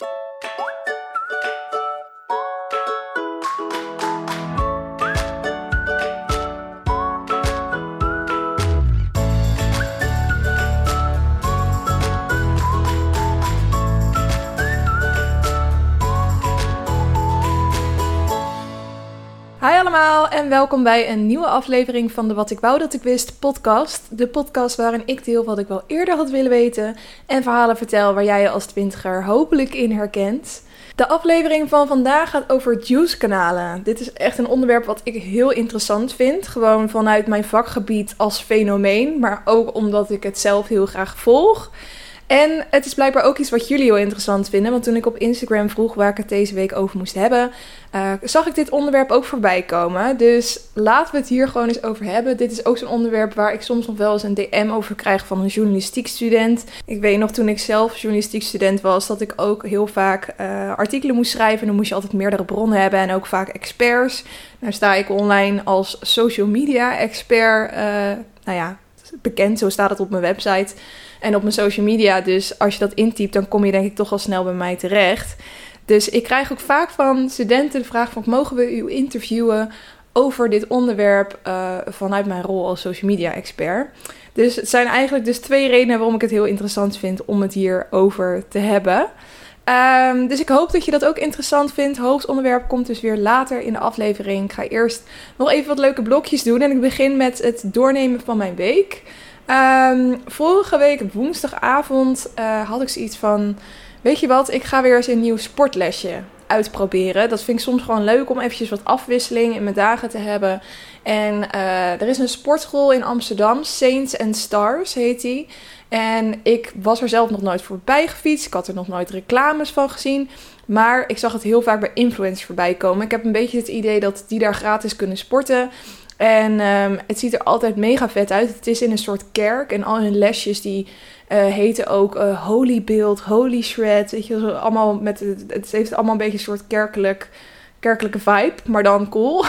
you welkom bij een nieuwe aflevering van de Wat ik wou dat ik wist podcast. De podcast waarin ik deel wat ik wel eerder had willen weten en verhalen vertel waar jij je als twintiger hopelijk in herkent. De aflevering van vandaag gaat over juice-kanalen. Dit is echt een onderwerp wat ik heel interessant vind. Gewoon vanuit mijn vakgebied als fenomeen, maar ook omdat ik het zelf heel graag volg. En het is blijkbaar ook iets wat jullie heel interessant vinden. Want toen ik op Instagram vroeg waar ik het deze week over moest hebben, uh, zag ik dit onderwerp ook voorbij komen. Dus laten we het hier gewoon eens over hebben. Dit is ook zo'n onderwerp waar ik soms nog wel eens een DM over krijg van een journalistiek student. Ik weet nog toen ik zelf journalistiek student was, dat ik ook heel vaak uh, artikelen moest schrijven. Dan moest je altijd meerdere bronnen hebben en ook vaak experts. Nou sta ik online als social media expert. Uh, nou ja, bekend, zo staat het op mijn website en op mijn social media. Dus als je dat intypt, dan kom je denk ik toch al snel bij mij terecht. Dus ik krijg ook vaak van studenten de vraag van... mogen we u interviewen over dit onderwerp uh, vanuit mijn rol als social media expert? Dus het zijn eigenlijk dus twee redenen waarom ik het heel interessant vind om het hierover te hebben. Um, dus ik hoop dat je dat ook interessant vindt. Hoofdonderwerp komt dus weer later in de aflevering. Ik ga eerst nog even wat leuke blokjes doen. En ik begin met het doornemen van mijn week. Um, vorige week woensdagavond uh, had ik zoiets van... Weet je wat, ik ga weer eens een nieuw sportlesje uitproberen. Dat vind ik soms gewoon leuk om eventjes wat afwisseling in mijn dagen te hebben. En uh, er is een sportschool in Amsterdam, Saints and Stars heet die. En ik was er zelf nog nooit voorbij gefietst. Ik had er nog nooit reclames van gezien. Maar ik zag het heel vaak bij influencers voorbij komen. Ik heb een beetje het idee dat die daar gratis kunnen sporten. En um, het ziet er altijd mega vet uit. Het is in een soort kerk. En al hun lesjes die uh, heten ook uh, Holy Build, Holy Shred. Weet je, allemaal met, het heeft allemaal een beetje een soort kerkelijk, kerkelijke vibe. Maar dan cool.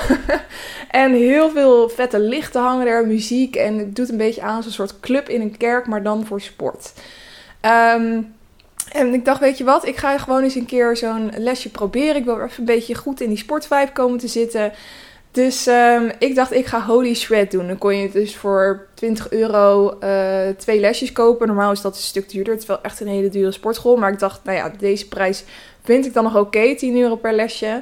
en heel veel vette lichten hangen er, muziek. En het doet een beetje aan een soort club in een kerk, maar dan voor sport. Um, en ik dacht, weet je wat, ik ga gewoon eens een keer zo'n lesje proberen. Ik wil even een beetje goed in die sportvibe komen te zitten. Dus um, ik dacht, ik ga Holy Shred doen. Dan kon je dus voor 20 euro uh, twee lesjes kopen. Normaal is dat een stuk duurder. Het is wel echt een hele dure sportschool. Maar ik dacht, nou ja, deze prijs vind ik dan nog oké. Okay, 10 euro per lesje.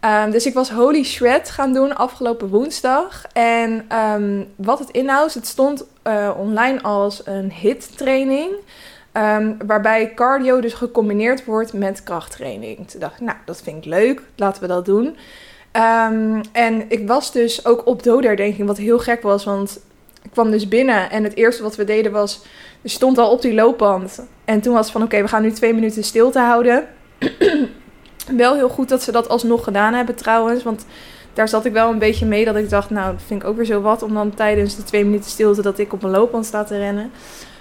Um, dus ik was Holy Shred gaan doen afgelopen woensdag. En um, wat het inhoudt, het stond uh, online als een hit training. Waarbij cardio dus gecombineerd wordt met krachttraining. Toen dacht ik, nou, dat vind ik leuk. Laten we dat doen. Um, en ik was dus ook op doodherdenking, wat heel gek was. Want ik kwam dus binnen en het eerste wat we deden was... Er stond al op die loopband. En toen was het van, oké, we gaan nu twee minuten stilte houden. wel heel goed dat ze dat alsnog gedaan hebben trouwens. Want daar zat ik wel een beetje mee dat ik dacht... Nou, dat vind ik ook weer zo wat om dan tijdens de twee minuten stilte... dat ik op een loopband sta te rennen.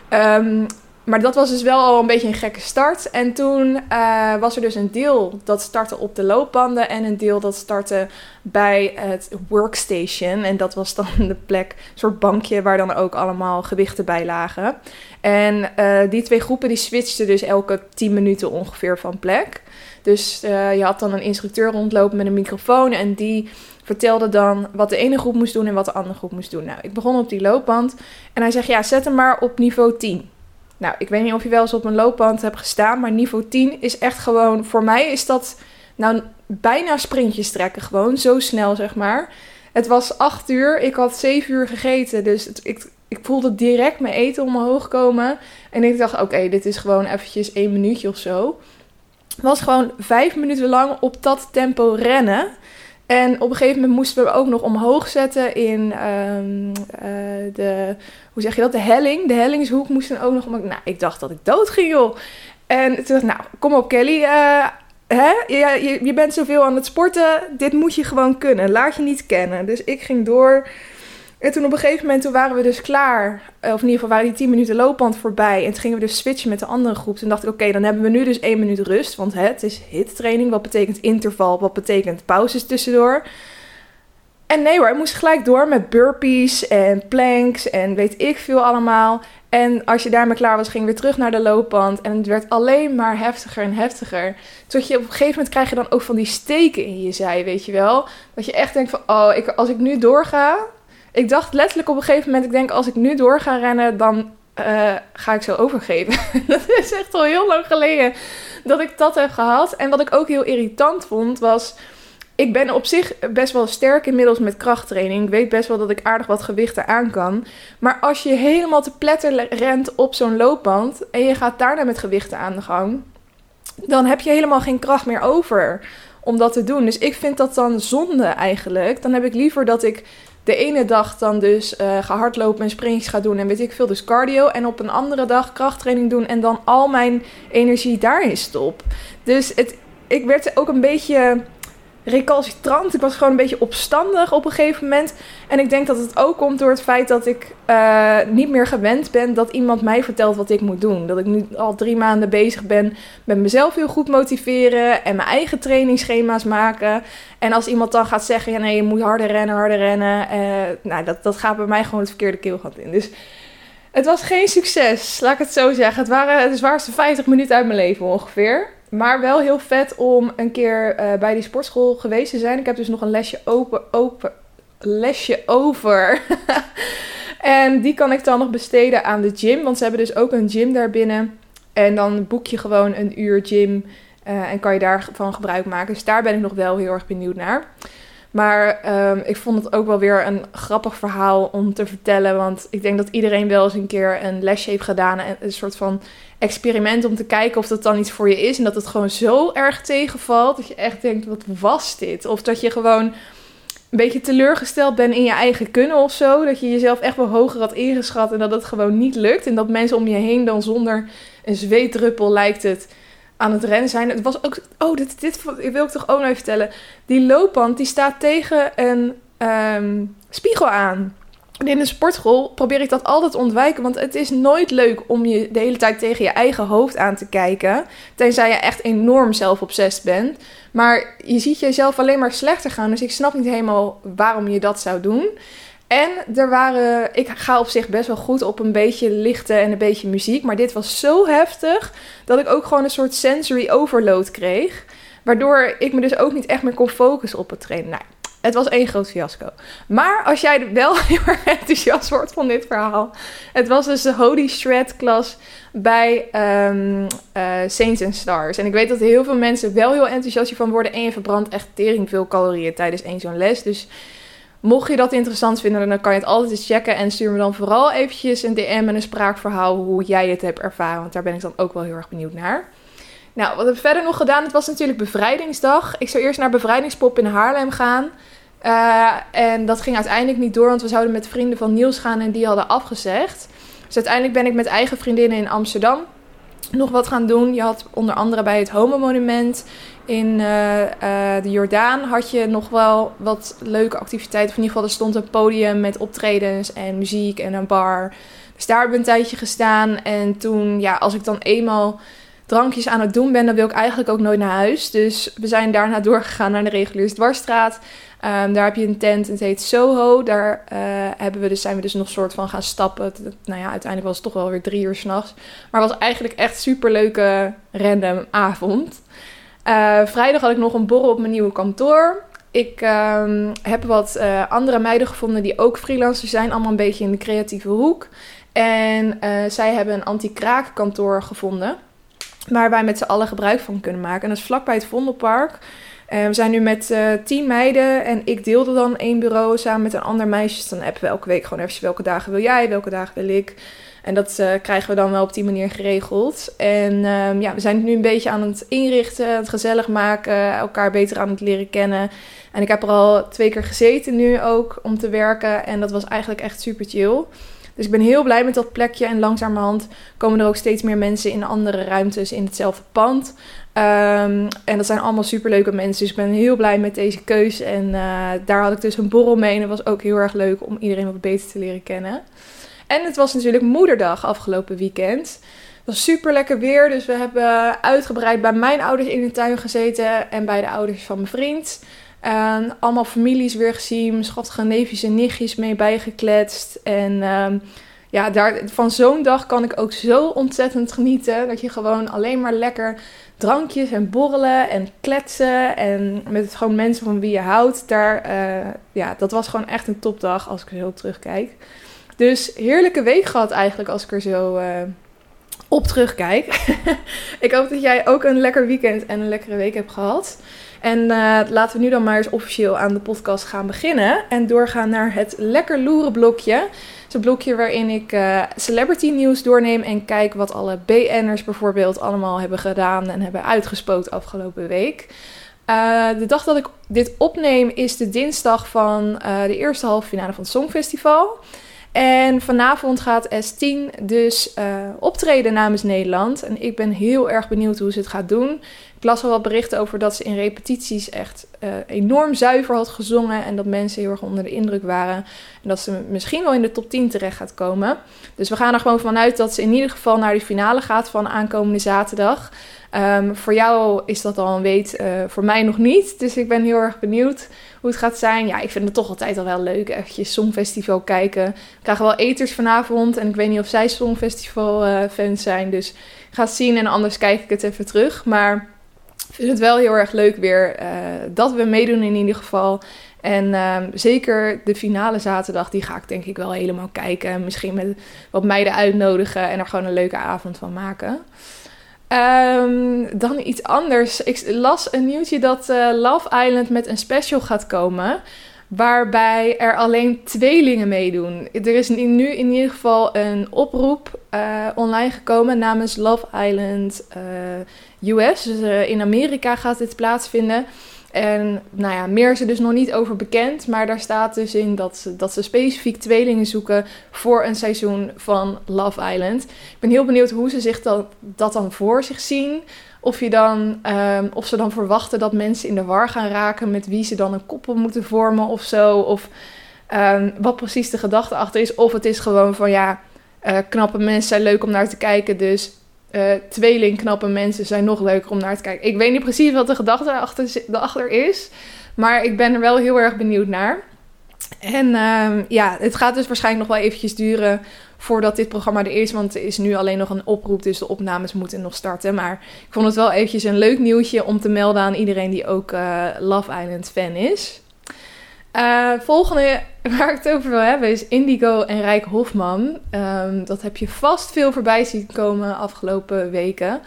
Um, maar dat was dus wel al een beetje een gekke start. En toen uh, was er dus een deel dat startte op de loopbanden en een deel dat startte bij het workstation. En dat was dan de plek, een soort bankje waar dan ook allemaal gewichten bij lagen. En uh, die twee groepen die switchten dus elke 10 minuten ongeveer van plek. Dus uh, je had dan een instructeur rondlopen met een microfoon en die vertelde dan wat de ene groep moest doen en wat de andere groep moest doen. Nou, ik begon op die loopband en hij zegt ja, zet hem maar op niveau 10. Nou, ik weet niet of je wel eens op een loopband hebt gestaan, maar niveau 10 is echt gewoon, voor mij is dat nou bijna sprintjes trekken, gewoon zo snel zeg maar. Het was 8 uur, ik had 7 uur gegeten, dus ik, ik voelde direct mijn eten omhoog komen. En ik dacht, oké, dit is gewoon eventjes één minuutje of zo. Het was gewoon vijf minuten lang op dat tempo rennen. En op een gegeven moment moesten we ook nog omhoog zetten in um, uh, de, hoe zeg je dat, de helling. De hellingshoek moesten ook nog omhoog. Nou, ik dacht dat ik dood ging, joh. En toen dacht ik, nou, kom op Kelly, uh, hè? Je, je, je bent zoveel aan het sporten, dit moet je gewoon kunnen. Laat je niet kennen. Dus ik ging door. En toen op een gegeven moment toen waren we dus klaar. Eh, of in ieder geval waren die 10 minuten loopband voorbij. En toen gingen we dus switchen met de andere groep. Toen dacht ik, oké, dan hebben we nu dus 1 minuut rust. Want hè, het is hit training. Wat betekent interval? Wat betekent pauzes tussendoor? En nee hoor, ik moest gelijk door met burpees en planks en weet ik veel allemaal. En als je daarmee klaar was, ging je weer terug naar de loopband. En het werd alleen maar heftiger en heftiger. Tot je op een gegeven moment krijg je dan ook van die steken in je zij, weet je wel. Dat je echt denkt van, oh, ik, als ik nu doorga... Ik dacht letterlijk op een gegeven moment, ik denk als ik nu door ga rennen, dan uh, ga ik zo overgeven. dat is echt al heel lang geleden dat ik dat heb gehad. En wat ik ook heel irritant vond, was ik ben op zich best wel sterk inmiddels met krachttraining. Ik weet best wel dat ik aardig wat gewichten aan kan. Maar als je helemaal te pletter rent op zo'n loopband en je gaat daarna met gewichten aan de gang, dan heb je helemaal geen kracht meer over om dat te doen. Dus ik vind dat dan zonde eigenlijk. Dan heb ik liever dat ik de ene dag dan dus uh, ga hardlopen en springetjes ga doen en weet ik veel, dus cardio. En op een andere dag krachttraining doen en dan al mijn energie daarin stop. Dus het, ik werd ook een beetje recalcitrant. Ik was gewoon een beetje opstandig op een gegeven moment. En ik denk dat het ook komt door het feit dat ik uh, niet meer gewend ben dat iemand mij vertelt wat ik moet doen. Dat ik nu al drie maanden bezig ben met mezelf heel goed motiveren en mijn eigen trainingsschema's maken. En als iemand dan gaat zeggen, ja nee, je moet harder rennen, harder rennen. Uh, nou, dat, dat gaat bij mij gewoon het verkeerde keelgat in. Dus het was geen succes, laat ik het zo zeggen. Het waren de zwaarste 50 minuten uit mijn leven ongeveer. Maar wel heel vet om een keer uh, bij die sportschool geweest te zijn. Ik heb dus nog een lesje open, open lesje over. en die kan ik dan nog besteden aan de gym. Want ze hebben dus ook een gym daarbinnen. En dan boek je gewoon een uur gym. Uh, en kan je daarvan gebruik maken. Dus daar ben ik nog wel heel erg benieuwd naar. Maar um, ik vond het ook wel weer een grappig verhaal om te vertellen. Want ik denk dat iedereen wel eens een keer een lesje heeft gedaan. En een soort van experiment om te kijken of dat dan iets voor je is. En dat het gewoon zo erg tegenvalt. Dat je echt denkt, wat was dit? Of dat je gewoon een beetje teleurgesteld bent in je eigen kunnen of zo. Dat je jezelf echt wel hoger had ingeschat en dat het gewoon niet lukt. En dat mensen om je heen dan zonder een zweetdruppel lijkt het aan het rennen zijn. Het was ook. Oh, dit, dit wil ik toch ook nog even vertellen. Die loopband die staat tegen een um, spiegel aan. in de sportschool probeer ik dat altijd te ontwijken. Want het is nooit leuk om je de hele tijd tegen je eigen hoofd aan te kijken. Tenzij je echt enorm zelfobsessed bent. Maar je ziet jezelf alleen maar slechter gaan. Dus ik snap niet helemaal waarom je dat zou doen. En er waren, ik ga op zich best wel goed op een beetje lichte en een beetje muziek. Maar dit was zo heftig dat ik ook gewoon een soort sensory overload kreeg. Waardoor ik me dus ook niet echt meer kon focussen op het trainen. Nou, het was één groot fiasco. Maar als jij wel heel erg enthousiast wordt van dit verhaal. Het was dus de Holy Shred klas bij um, uh, Saints and Stars. En ik weet dat heel veel mensen wel heel enthousiast van worden. En je verbrandt echt tering veel calorieën tijdens één zo'n les. Dus Mocht je dat interessant vinden, dan kan je het altijd eens checken. En stuur me dan vooral eventjes een DM en een spraakverhaal hoe jij het hebt ervaren. Want daar ben ik dan ook wel heel erg benieuwd naar. Nou, wat heb ik verder nog gedaan? Het was natuurlijk bevrijdingsdag. Ik zou eerst naar bevrijdingspop in Haarlem gaan. Uh, en dat ging uiteindelijk niet door, want we zouden met vrienden van Niels gaan en die hadden afgezegd. Dus uiteindelijk ben ik met eigen vriendinnen in Amsterdam nog wat gaan doen. Je had onder andere bij het Homo Monument in uh, uh, de Jordaan had je nog wel wat leuke activiteiten. Of in ieder geval, er stond een podium met optredens en muziek en een bar. Dus daar heb ik een tijdje gestaan. En toen, ja, als ik dan eenmaal drankjes aan het doen ben, dan wil ik eigenlijk ook nooit naar huis. Dus we zijn daarna doorgegaan naar de reguliere dwarsstraat. Um, daar heb je een tent, het heet Soho. Daar uh, hebben we dus, zijn we dus nog soort van gaan stappen. Nou ja, uiteindelijk was het toch wel weer drie uur s'nachts. Maar het was eigenlijk echt een superleuke random avond. Uh, vrijdag had ik nog een borrel op mijn nieuwe kantoor. Ik um, heb wat uh, andere meiden gevonden die ook freelancer zijn. Allemaal een beetje in de creatieve hoek. En zij hebben een anti-kraak kantoor gevonden. Waar wij met z'n allen gebruik van kunnen maken. En dat is vlakbij het Vondelpark. We zijn nu met uh, tien meiden en ik deelde dan één bureau samen met een ander meisje. Dus dan hebben we elke week gewoon even welke dagen wil jij, welke dagen wil ik. En dat uh, krijgen we dan wel op die manier geregeld. En um, ja, we zijn nu een beetje aan het inrichten, het gezellig maken, elkaar beter aan het leren kennen. En ik heb er al twee keer gezeten nu ook om te werken. En dat was eigenlijk echt super chill. Dus ik ben heel blij met dat plekje. En langzamerhand komen er ook steeds meer mensen in andere ruimtes in hetzelfde pand. Um, en dat zijn allemaal superleuke mensen. Dus ik ben heel blij met deze keus. En uh, daar had ik dus een borrel mee. En dat was ook heel erg leuk om iedereen wat beter te leren kennen. En het was natuurlijk moederdag afgelopen weekend. Het was super lekker weer. Dus we hebben uitgebreid bij mijn ouders in de tuin gezeten. En bij de ouders van mijn vriend. En allemaal families weer gezien, schattige neefjes en nichtjes mee bijgekletst. En ehm, ja, daar, van zo'n dag kan ik ook zo ontzettend genieten. Dat je gewoon alleen maar lekker drankjes en borrelen en kletsen. En met gewoon mensen van wie je houdt. Daar, uh, ja, dat was gewoon echt een topdag als ik er zo terugkijk. Dus heerlijke week gehad eigenlijk als ik er zo uh, op terugkijk. ik hoop dat jij ook een lekker weekend en een lekkere week hebt gehad. En uh, laten we nu dan maar eens officieel aan de podcast gaan beginnen. En doorgaan naar het lekker loeren blokje. Het is een blokje waarin ik uh, celebrity nieuws doorneem en kijk wat alle BN'ers bijvoorbeeld allemaal hebben gedaan en hebben uitgespoot afgelopen week. Uh, de dag dat ik dit opneem is de dinsdag van de eerste halve finale van het Songfestival. En vanavond gaat S10 dus optreden namens Nederland. En ik ben heel erg benieuwd hoe ze het gaat doen. Ik las al wat berichten over dat ze in repetities echt uh, enorm zuiver had gezongen. En dat mensen heel erg onder de indruk waren. En dat ze misschien wel in de top 10 terecht gaat komen. Dus we gaan er gewoon vanuit dat ze in ieder geval naar de finale gaat van aankomende zaterdag. Um, voor jou is dat al een weet, uh, voor mij nog niet. Dus ik ben heel erg benieuwd hoe het gaat zijn. Ja, ik vind het toch altijd al wel leuk. Eventjes Songfestival kijken. We krijgen wel eters vanavond. En ik weet niet of zij Songfestival uh, fans zijn. Dus ga zien en anders kijk ik het even terug. Maar vind het wel heel erg leuk weer uh, dat we meedoen in ieder geval. En uh, zeker de finale zaterdag, die ga ik denk ik wel helemaal kijken. Misschien met wat meiden uitnodigen en er gewoon een leuke avond van maken. Um, dan iets anders. Ik las een nieuwtje dat uh, Love Island met een special gaat komen. Waarbij er alleen tweelingen meedoen. Er is nu in ieder geval een oproep uh, online gekomen namens Love Island uh, US. Dus in Amerika gaat dit plaatsvinden. En nou ja, meer is er dus nog niet over bekend. Maar daar staat dus in dat ze, dat ze specifiek tweelingen zoeken voor een seizoen van Love Island. Ik ben heel benieuwd hoe ze zich dat dan voor zich zien. Of, je dan, um, of ze dan verwachten dat mensen in de war gaan raken met wie ze dan een koppel moeten vormen of zo. Of um, wat precies de gedachte achter is. Of het is gewoon van ja, uh, knappe mensen zijn leuk om naar te kijken. Dus uh, tweeling knappe mensen zijn nog leuker om naar te kijken. Ik weet niet precies wat de gedachte achter, achter is. Maar ik ben er wel heel erg benieuwd naar. En uh, ja, het gaat dus waarschijnlijk nog wel eventjes duren voordat dit programma er is. Want er is nu alleen nog een oproep, dus de opnames moeten nog starten. Maar ik vond het wel eventjes een leuk nieuwtje om te melden aan iedereen die ook uh, Love Island fan is. Uh, volgende waar ik het over wil hebben is Indigo en Rijk Hofman. Um, dat heb je vast veel voorbij zien komen afgelopen weken.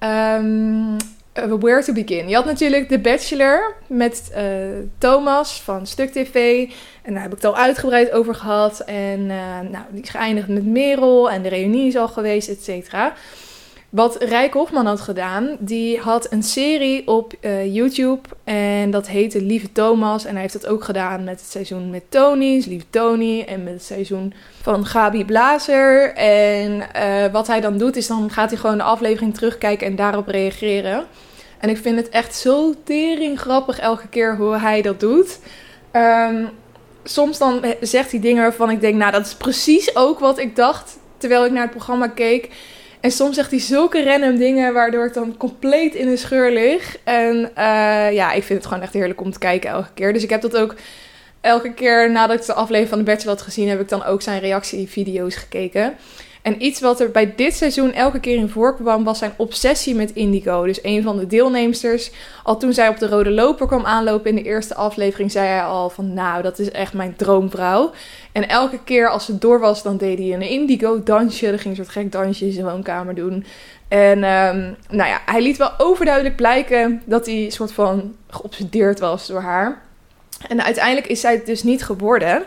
Um, where to begin? Je had natuurlijk The Bachelor met uh, Thomas van Stuk TV. En daar heb ik het al uitgebreid over gehad. En uh, nou, die geëindigd met Merel en de reunie is al geweest, et cetera. Wat Rijk Hofman had gedaan, die had een serie op uh, YouTube en dat heette Lieve Thomas. En hij heeft dat ook gedaan met het seizoen met Tony, Lieve Tony, en met het seizoen van Gabi Blazer. En uh, wat hij dan doet, is dan gaat hij gewoon de aflevering terugkijken en daarop reageren. En ik vind het echt zo tering grappig elke keer hoe hij dat doet. Um, soms dan zegt hij dingen waarvan ik denk, nou dat is precies ook wat ik dacht terwijl ik naar het programma keek. En soms zegt hij zulke random dingen, waardoor ik dan compleet in de scheur lig. En uh, ja, ik vind het gewoon echt heerlijk om te kijken elke keer. Dus ik heb dat ook elke keer nadat ik de aflevering van de Bachelor had gezien, heb ik dan ook zijn reactievideo's gekeken. En iets wat er bij dit seizoen elke keer in voorkwam, was zijn obsessie met Indigo. Dus een van de deelnemsters. Al toen zij op de rode loper kwam aanlopen in de eerste aflevering, zei hij al van, nou, dat is echt mijn droomvrouw. En elke keer als het door was, dan deed hij een Indigo dansje. Dan ging een soort gek dansje in zijn woonkamer doen. En um, nou ja, hij liet wel overduidelijk blijken dat hij soort van geobsedeerd was door haar. En uiteindelijk is zij het dus niet geworden.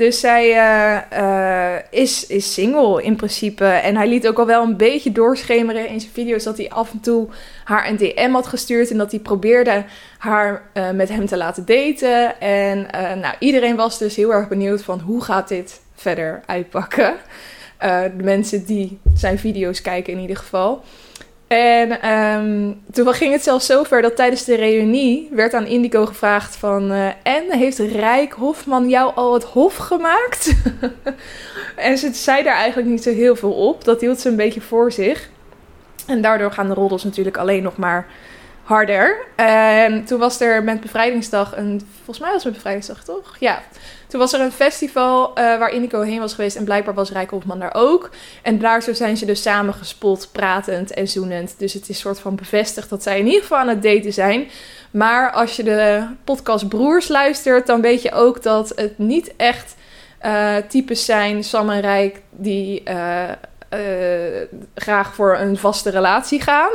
Dus zij uh, uh, is, is single in principe. En hij liet ook al wel een beetje doorschemeren in zijn video's dat hij af en toe haar een DM had gestuurd. En dat hij probeerde haar uh, met hem te laten daten. En nou, iedereen was dus heel erg benieuwd van hoe gaat dit verder uitpakken. de mensen die zijn video's kijken in ieder geval. En um, toen ging het zelfs zover dat tijdens de reunie werd aan Indigo gevraagd van... En heeft Rijk Hofman jou al het hof gemaakt? en ze zei daar eigenlijk niet zo heel veel op. Dat hield ze een beetje voor zich. En daardoor gaan de roddels natuurlijk alleen nog maar harder. En toen was er met Bevrijdingsdag een... Volgens mij was het met Bevrijdingsdag, toch? Ja. Toen was er een festival uh, waar Indico heen was geweest. En blijkbaar was Rijk Hofman daar ook. En daar zo zijn ze dus samen gespot, pratend en zoenend. Dus het is soort van bevestigd dat zij in ieder geval aan het daten zijn. Maar als je de podcast Broers luistert, dan weet je ook dat het niet echt uh, types zijn, Sam en Rijk, die uh, graag voor een vaste relatie gaan.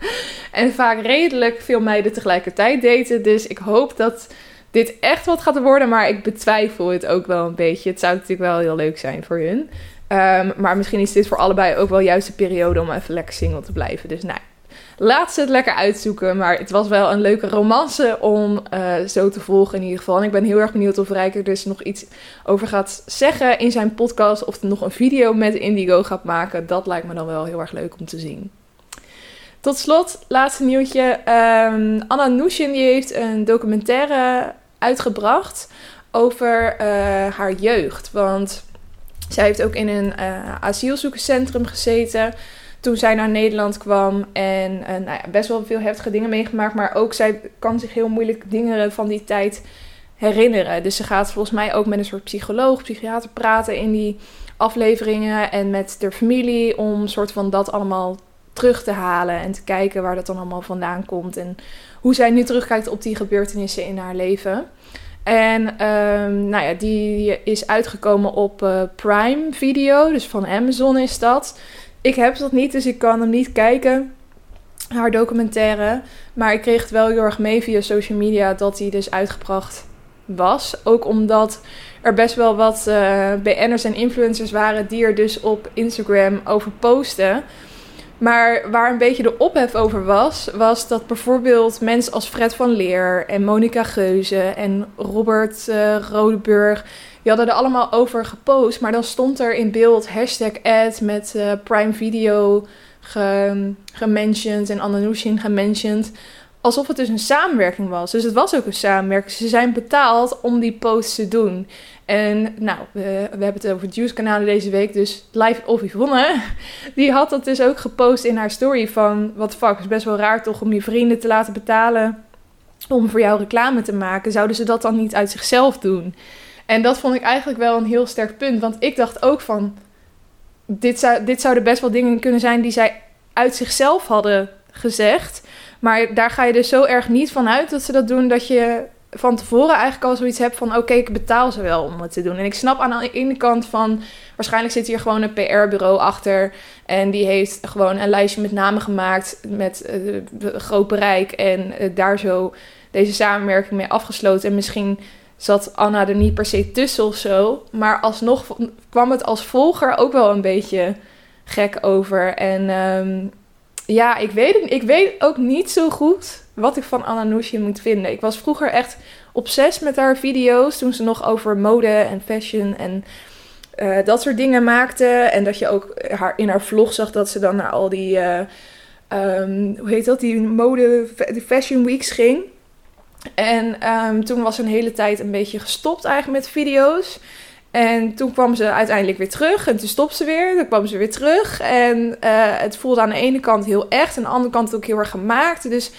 en vaak redelijk veel meiden tegelijkertijd daten. Dus ik hoop dat dit echt wat gaat worden. Maar ik betwijfel het ook wel een beetje. Het zou natuurlijk wel heel leuk zijn voor hun. Um, maar misschien is dit voor allebei ook wel juist de periode om even lekker single te blijven. Dus nou, laat ze het lekker uitzoeken. Maar het was wel een leuke romance om uh, zo te volgen in ieder geval. En ik ben heel erg benieuwd of Rijker dus nog iets over gaat zeggen in zijn podcast. Of er nog een video met Indigo gaat maken. Dat lijkt me dan wel heel erg leuk om te zien. Tot slot, laatste nieuwtje. Um, Anna Nushin die heeft een documentaire uitgebracht over uh, haar jeugd. Want zij heeft ook in een uh, asielzoekerscentrum gezeten toen zij naar Nederland kwam. En uh, nou ja, best wel veel heftige dingen meegemaakt. Maar ook zij kan zich heel moeilijk dingen van die tijd herinneren. Dus ze gaat volgens mij ook met een soort psycholoog, psychiater praten in die afleveringen. En met de familie om soort van dat allemaal terug te halen. En te kijken waar dat dan allemaal vandaan komt. En hoe zij nu terugkijkt op die gebeurtenissen in haar leven. En um, nou ja, die is uitgekomen op uh, Prime Video. Dus van Amazon is dat. Ik heb dat niet, dus ik kan hem niet kijken. Haar documentaire. Maar ik kreeg het wel heel erg mee via social media dat hij dus uitgebracht was. Ook omdat er best wel wat uh, BN'ers en influencers waren die er dus op Instagram over posten. Maar waar een beetje de ophef over was, was dat bijvoorbeeld mensen als Fred van Leer en Monica Geuze en Robert uh, Rodeburg, die hadden er allemaal over gepost. Maar dan stond er in beeld hashtag ad met uh, Prime Video gementioned en Ananushin gementioned. Alsof het dus een samenwerking was. Dus het was ook een samenwerking. Ze zijn betaald om die post te doen. En nou, we, we hebben het over Juice-kanalen deze week. Dus Live of Yvonne, die had dat dus ook gepost in haar story van... Wat fuck, is best wel raar toch om je vrienden te laten betalen om voor jou reclame te maken. Zouden ze dat dan niet uit zichzelf doen? En dat vond ik eigenlijk wel een heel sterk punt. Want ik dacht ook van... Dit, zou, dit zouden best wel dingen kunnen zijn die zij uit zichzelf hadden gezegd. Maar daar ga je dus zo erg niet van uit dat ze dat doen... dat je van tevoren eigenlijk al zoiets heb van... oké, ik betaal ze wel om het te doen. En ik snap aan de ene kant van... waarschijnlijk zit hier gewoon een PR-bureau achter... en die heeft gewoon een lijstje met namen gemaakt... met uh, groot bereik en uh, daar zo deze samenwerking mee afgesloten. En misschien zat Anna er niet per se tussen of zo... maar alsnog kwam het als volger ook wel een beetje gek over. En um, ja, ik weet, ik weet ook niet zo goed wat ik van Anna Nushin moet vinden. Ik was vroeger echt obsessief met haar video's toen ze nog over mode en fashion en uh, dat soort dingen maakte. En dat je ook haar, in haar vlog zag dat ze dan naar al die, uh, um, hoe heet dat, die mode, die fashion weeks ging. En um, toen was ze een hele tijd een beetje gestopt eigenlijk met video's. En toen kwam ze uiteindelijk weer terug. En toen stopte ze weer. Dan kwam ze weer terug. En uh, het voelde aan de ene kant heel echt. Aan de andere kant ook heel erg gemaakt. Dus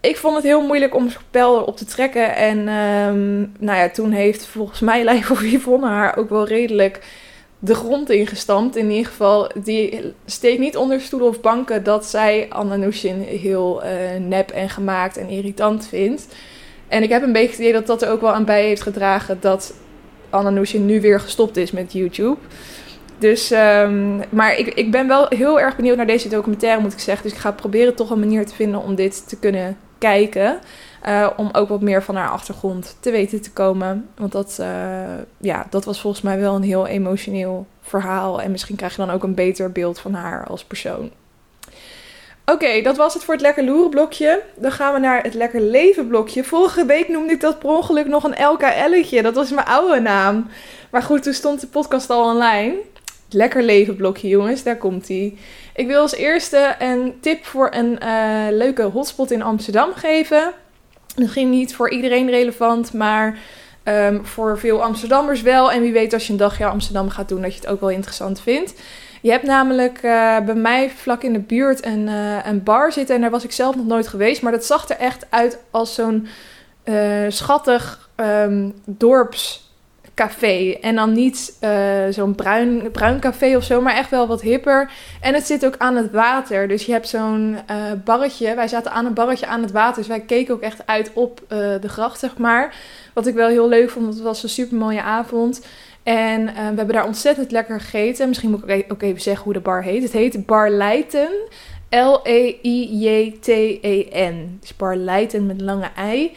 ik vond het heel moeilijk om spel op te trekken. En um, nou ja, toen heeft volgens mij Lijf of Yvonne haar ook wel redelijk de grond ingestampt. In ieder geval, die steekt niet onder stoelen of banken dat zij Anna Nushin heel uh, nep en gemaakt en irritant vindt. En ik heb een beetje het idee dat dat er ook wel aan bij heeft gedragen dat Anna Nushin nu weer gestopt is met YouTube. Dus, um, maar ik, ik ben wel heel erg benieuwd naar deze documentaire, moet ik zeggen. Dus ik ga proberen toch een manier te vinden om dit te kunnen kijken. Uh, om ook wat meer van haar achtergrond te weten te komen. Want dat, uh, ja, dat was volgens mij wel een heel emotioneel verhaal. En misschien krijg je dan ook een beter beeld van haar als persoon. Oké, dat was het voor het lekker loeren blokje. Dan gaan we naar het lekker leven blokje. Vorige week noemde ik dat per ongeluk nog een LKL'tje. Dat was mijn oude naam. Maar goed, toen stond de podcast al online. Lekker leven blokje, jongens. Daar komt hij. Ik wil als eerste een tip voor een uh, leuke hotspot in Amsterdam geven. Misschien niet voor iedereen relevant, maar um, voor veel Amsterdammers wel. En wie weet als je een dagje Amsterdam gaat doen, dat je het ook wel interessant vindt. Je hebt namelijk uh, bij mij vlak in de buurt een, uh, een bar zitten. En daar was ik zelf nog nooit geweest. Maar dat zag er echt uit als zo'n schattig um, dorps café. En dan niet zo'n bruin, bruin café of zo, maar echt wel wat hipper. En het zit ook aan het water. Dus je hebt zo'n barretje. Wij zaten aan een barretje aan het water. Dus wij keken ook echt uit op de gracht, zeg maar. Wat ik wel heel leuk vond, want het was een super mooie avond. En we hebben daar ontzettend lekker gegeten. Misschien moet ik ook even zeggen hoe de bar heet. Het heet Bar Leiden. L-E-I-J-T-E-N. Dus Bar Leiden met lange ei.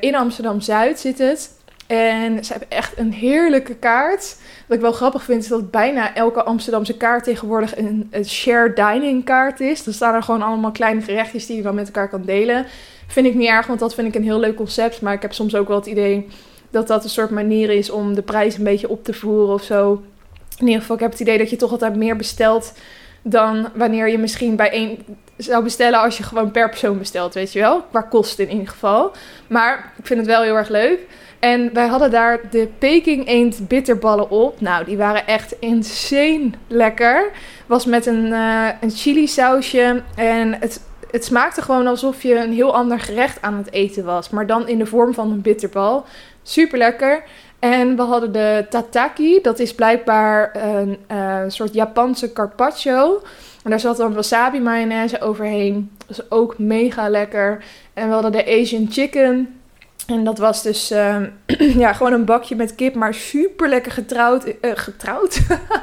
in Amsterdam Zuid zit het. En ze hebben echt een heerlijke kaart. Wat ik wel grappig vind, is dat bijna elke Amsterdamse kaart tegenwoordig een, een share dining kaart is. Dan staan er gewoon allemaal kleine gerechtjes die je dan met elkaar kan delen. Vind ik niet erg, want dat vind ik een heel leuk concept. Maar ik heb soms ook wel het idee dat dat een soort manier is om de prijs een beetje op te voeren of zo. In ieder geval, ik heb het idee dat je toch altijd meer bestelt dan wanneer je misschien bij één zou bestellen als je gewoon per persoon bestelt, weet je wel. Qua kosten in ieder geval. Maar ik vind het wel heel erg leuk. En wij hadden daar de Peking eend bitterballen op. Nou, die waren echt insane lekker. Was met een, uh, een chili sausje. En het, het smaakte gewoon alsof je een heel ander gerecht aan het eten was. Maar dan in de vorm van een bitterbal. Super lekker. En we hadden de tataki. Dat is blijkbaar een, uh, soort Japanse carpaccio. En daar zat dan wasabi mayonaise overheen. Dat is ook mega lekker. En we hadden de Asian chicken. En dat was dus uh, ja, gewoon een bakje met kip, maar super lekker getrouwd. Uh, getrouwd?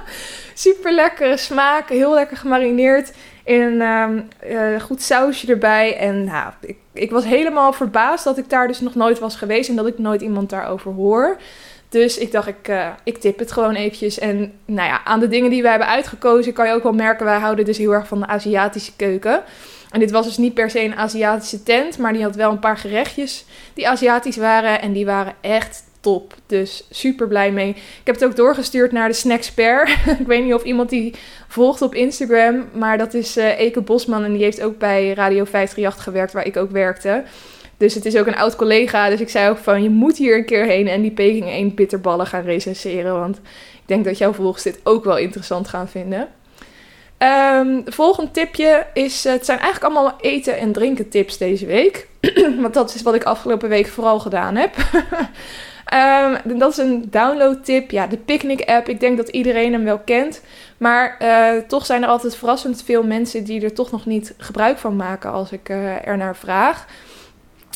super lekkere smaak, heel lekker gemarineerd een uh, goed sausje erbij. En nou, ik, ik was helemaal verbaasd dat ik daar dus nog nooit was geweest en dat ik nooit iemand daarover hoor. Dus ik dacht, ik, uh, ik tip het gewoon eventjes. En nou ja, aan de dingen die we hebben uitgekozen kan je ook wel merken, wij houden dus heel erg van de Aziatische keuken. En dit was dus niet per se een Aziatische tent, maar die had wel een paar gerechtjes die Aziatisch waren. En die waren echt top. Dus super blij mee. Ik heb het ook doorgestuurd naar de Snacksper. ik weet niet of iemand die volgt op Instagram, maar dat is uh, Eke Bosman. En die heeft ook bij Radio 538 gewerkt, waar ik ook werkte. Dus het is ook een oud collega. Dus ik zei ook van, je moet hier een keer heen en die Peking 1 bitterballen gaan recenseren. Want ik denk dat jouw volgers dit ook wel interessant gaan vinden. Um, volgende tipje is, het zijn eigenlijk allemaal eten en drinken tips deze week. Want dat is wat ik afgelopen week vooral gedaan heb. um, dat is een download tip. Ja, de Picnic app. Ik denk dat iedereen hem wel kent. Maar uh, toch zijn er altijd verrassend veel mensen die er toch nog niet gebruik van maken als ik uh, er naar vraag.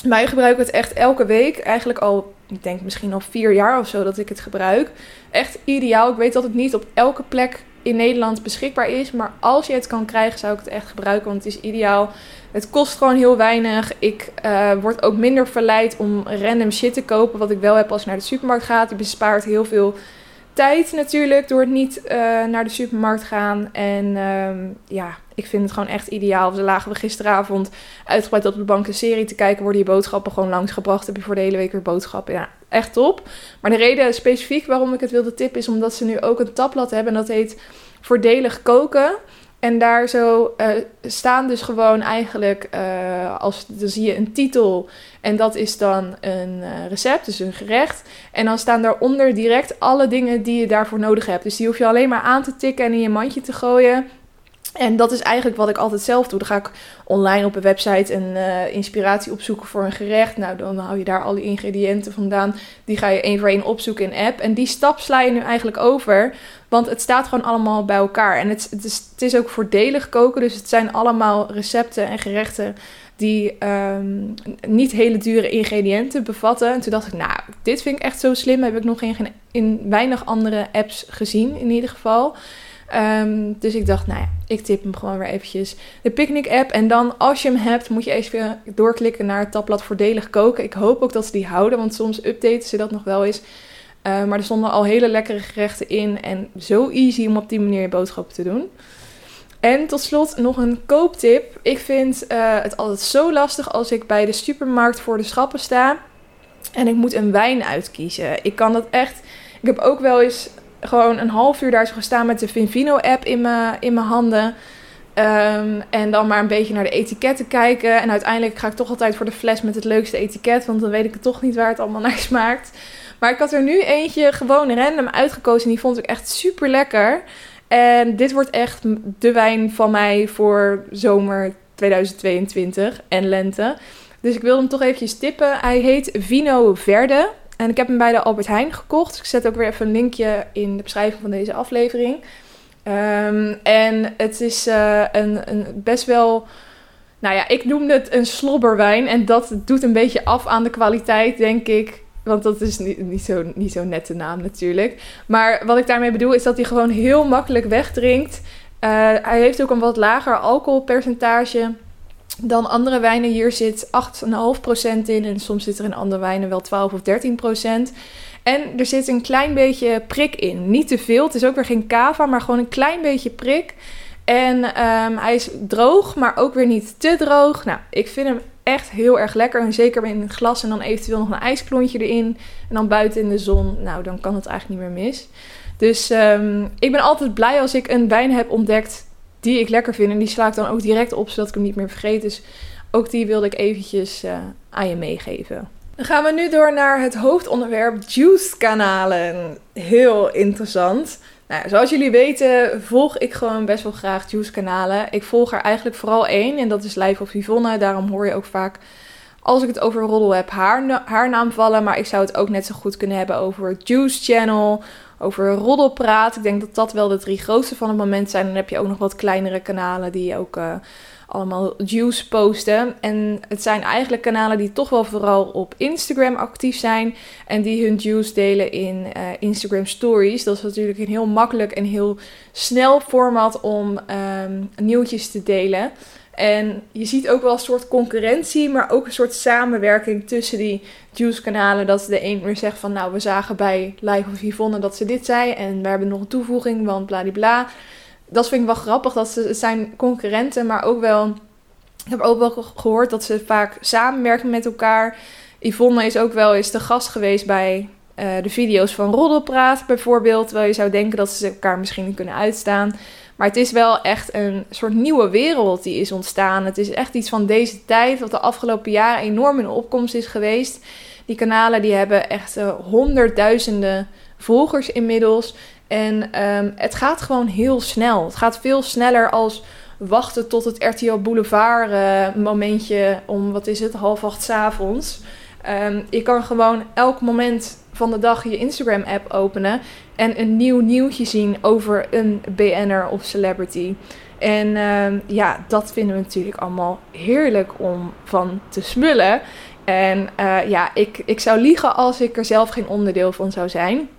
Wij gebruiken het echt elke week. Eigenlijk al, ik denk misschien al vier jaar of zo dat ik het gebruik. Echt ideaal. Ik weet dat het niet op elke plek in Nederland beschikbaar is. Maar als je het kan krijgen, zou ik het echt gebruiken. Want het is ideaal. Het kost gewoon heel weinig. Ik uh, word ook minder verleid om random shit te kopen. Wat ik wel heb als ik naar de supermarkt ga. Je bespaart heel veel tijd natuurlijk door het niet uh, naar de supermarkt gaan. En um, ja, ik vind het gewoon echt ideaal. We lagen we gisteravond uitgebreid op de bank een serie te kijken. Worden je boodschappen gewoon langsgebracht. Heb je voor de hele week weer boodschappen. Ja, echt top. Maar de reden specifiek waarom ik het wilde tippen is omdat ze nu ook een tabblad hebben. En dat heet Voordelig Koken. En daar zo uh, staan dus gewoon eigenlijk, uh, als, dan zie je een titel en dat is dan een uh, recept, dus een gerecht. En dan staan daaronder direct alle dingen die je daarvoor nodig hebt. Dus die hoef je alleen maar aan te tikken en in je mandje te gooien. En dat is eigenlijk wat ik altijd zelf doe. Dan ga ik online op een website een uh, inspiratie opzoeken voor een gerecht. Nou, dan hou je daar alle ingrediënten vandaan. Die ga je één voor één opzoeken in app. En die stap sla je nu eigenlijk over. Want het staat gewoon allemaal bij elkaar. En het, is, het is ook voordelig koken. Dus het zijn allemaal recepten en gerechten die um, niet hele dure ingrediënten bevatten. En toen dacht ik, nou, dit vind ik echt zo slim. Heb ik nog in weinig andere apps gezien, in ieder geval. Um, dus ik dacht, nou ja, ik tip hem gewoon weer eventjes. De Picnic app. En dan, als je hem hebt, moet je even doorklikken naar het tabblad voordelig koken. Ik hoop ook dat ze die houden, want soms updaten ze dat nog wel eens. Uh, maar er stonden al hele lekkere gerechten in. En zo easy om op die manier je boodschappen te doen. En tot slot nog een kooptip. Ik vind uh, het altijd zo lastig als ik bij de supermarkt voor de schappen sta. En ik moet een wijn uitkiezen. Ik kan dat echt. Ik heb ook wel eens gewoon een half uur daar zo gestaan met de Vinvino-app in mijn in mijn handen. Um, en dan maar een beetje naar de etiketten kijken. En uiteindelijk ga ik toch altijd voor de fles met het leukste etiket. Want dan weet ik het toch niet waar het allemaal naar smaakt. Maar ik had er nu eentje gewoon random uitgekozen. En die vond ik echt super lekker. En dit wordt echt de wijn van mij voor zomer 2022 en lente. Dus ik wilde hem toch eventjes tippen. Hij heet Vino Verde. En ik heb hem bij de Albert Heijn gekocht. Ik zet ook weer even een linkje in de beschrijving van deze aflevering. Um, en het is uh, een, een best wel nou ja, ik noemde het een slobberwijn. En dat doet een beetje af aan de kwaliteit, denk ik. Want dat is niet, niet, zo, niet zo nette naam natuurlijk. Maar wat ik daarmee bedoel is dat hij gewoon heel makkelijk wegdrinkt. Uh, hij heeft ook een wat lager alcoholpercentage dan andere wijnen. Hier zit 8,5% in. En soms zit er in andere wijnen wel 12 of 13%. En er zit een klein beetje prik in. Niet te veel. Het is ook weer geen cava, maar gewoon een klein beetje prik. En um, hij is droog, maar ook weer niet te droog. Nou, ik vind hem echt heel erg lekker. En zeker in een glas en dan eventueel nog een ijsklontje erin. En dan buiten in de zon. Nou, dan kan het eigenlijk niet meer mis. Dus um, ik ben altijd blij als ik een wijn heb ontdekt die ik lekker vind. En die sla ik dan ook direct op, zodat ik hem niet meer vergeet. Dus ook die wilde ik eventjes uh, aan je meegeven. Dan gaan we nu door naar het hoofdonderwerp juice kanalen. Heel interessant. Nou, zoals jullie weten volg ik gewoon best wel graag Juice kanalen. Ik volg er eigenlijk vooral één en dat is Live of Yvonne. Daarom hoor je ook vaak als ik het over roddel heb haar, haar naam vallen. Maar ik zou het ook net zo goed kunnen hebben over Juice Channel, over Roddelpraat. Ik denk dat dat wel de drie grootste van het moment zijn. Dan heb je ook nog wat kleinere kanalen die ook... Uh, allemaal juice posten. En het zijn eigenlijk kanalen die toch wel vooral op Instagram actief zijn. En die hun juice delen in uh, Instagram Stories. Dat is natuurlijk een heel makkelijk en heel snel format om um, nieuwtjes te delen. En je ziet ook wel een soort concurrentie, maar ook een soort samenwerking tussen die juice-kanalen. Dat de een weer zegt van, nou, we zagen bij Live of Yvonne dat ze dit zei. En we hebben nog een toevoeging, want bladibla. bla dat vind ik wel grappig. Dat ze zijn concurrenten, maar ook wel. Ik heb ook wel gehoord dat ze vaak samenwerken met elkaar. Yvonne is ook wel eens de gast geweest bij uh, de video's van Roddelpraat bijvoorbeeld. Terwijl je zou denken dat ze elkaar misschien niet kunnen uitstaan. Maar het is wel echt een soort nieuwe wereld die is ontstaan. Het is echt iets van deze tijd, wat de afgelopen jaren enorm in opkomst is geweest. Die kanalen die hebben echt uh, honderdduizenden volgers inmiddels. En um, het gaat gewoon heel snel. Het gaat veel sneller als wachten tot het RTL Boulevard uh, momentje om, wat is het, half acht s avonds. Um, je kan gewoon elk moment van de dag je Instagram app openen en een nieuw nieuwtje zien over een BN'er of celebrity. En um, ja, dat vinden we natuurlijk allemaal heerlijk om van te smullen. En uh, ja, ik, ik zou liegen als ik er zelf geen onderdeel van zou zijn.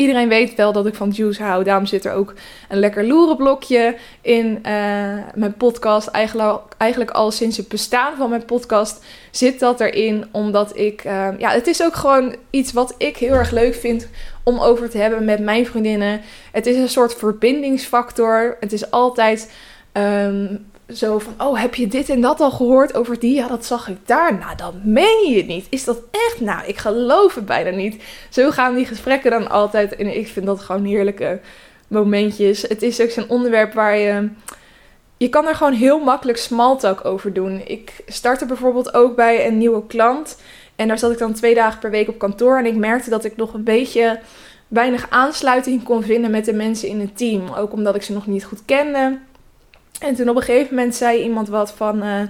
Iedereen weet wel dat ik van juice hou. Daarom zit er ook een lekker loerenblokje in uh, mijn podcast. Eigenlijk, eigenlijk al sinds het bestaan van mijn podcast zit dat erin. Omdat ik... Uh, ja, het is ook gewoon iets wat ik heel erg leuk vind om over te hebben met mijn vriendinnen. Het is een soort verbindingsfactor. Het is altijd... Um, zo van, oh, heb je dit en dat al gehoord over die? Ja, dat zag ik daar. Nou, dan meen je het niet. Is dat echt? Nou, ik geloof het bijna niet. Zo gaan die gesprekken dan altijd. En ik vind dat gewoon heerlijke momentjes. Het is ook zo'n onderwerp waar je... Je kan er gewoon heel makkelijk smalltalk over doen. Ik startte bijvoorbeeld ook bij een nieuwe klant. En daar zat ik dan twee dagen per week op kantoor. En ik merkte dat ik nog een beetje weinig aansluiting kon vinden met de mensen in het team. Ook omdat ik ze nog niet goed kende. En toen op een gegeven moment zei iemand wat van... Uh,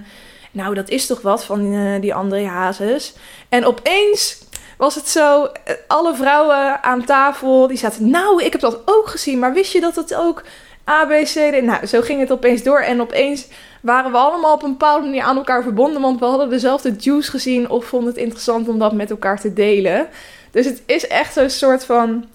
nou, dat is toch wat van uh, die andere Hazes. En opeens was het zo... Eh, alle vrouwen aan tafel, die zaten... Nou, ik heb dat ook gezien, maar wist je dat het ook A, B, C. Nou, zo ging het opeens door. En opeens waren we allemaal op een bepaalde manier aan elkaar verbonden. Want we hadden dezelfde juice gezien of vonden het interessant om dat met elkaar te delen. Dus het is echt zo'n soort van...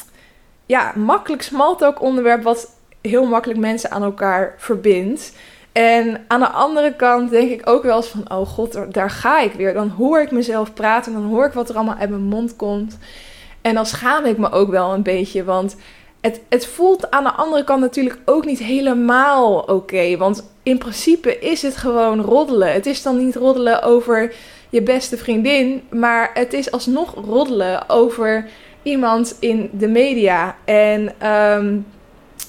Ja, makkelijk smalltalk onderwerp wat heel makkelijk mensen aan elkaar verbindt. En aan de andere kant denk ik ook wel eens van, oh god, daar ga ik weer. Dan hoor ik mezelf praten, dan hoor ik wat er allemaal uit mijn mond komt. En dan schaam ik me ook wel een beetje, want het, het voelt aan de andere kant natuurlijk ook niet helemaal oké. want in principe is het gewoon roddelen. Het is dan niet roddelen over je beste vriendin, maar het is alsnog roddelen over iemand in de media. En um,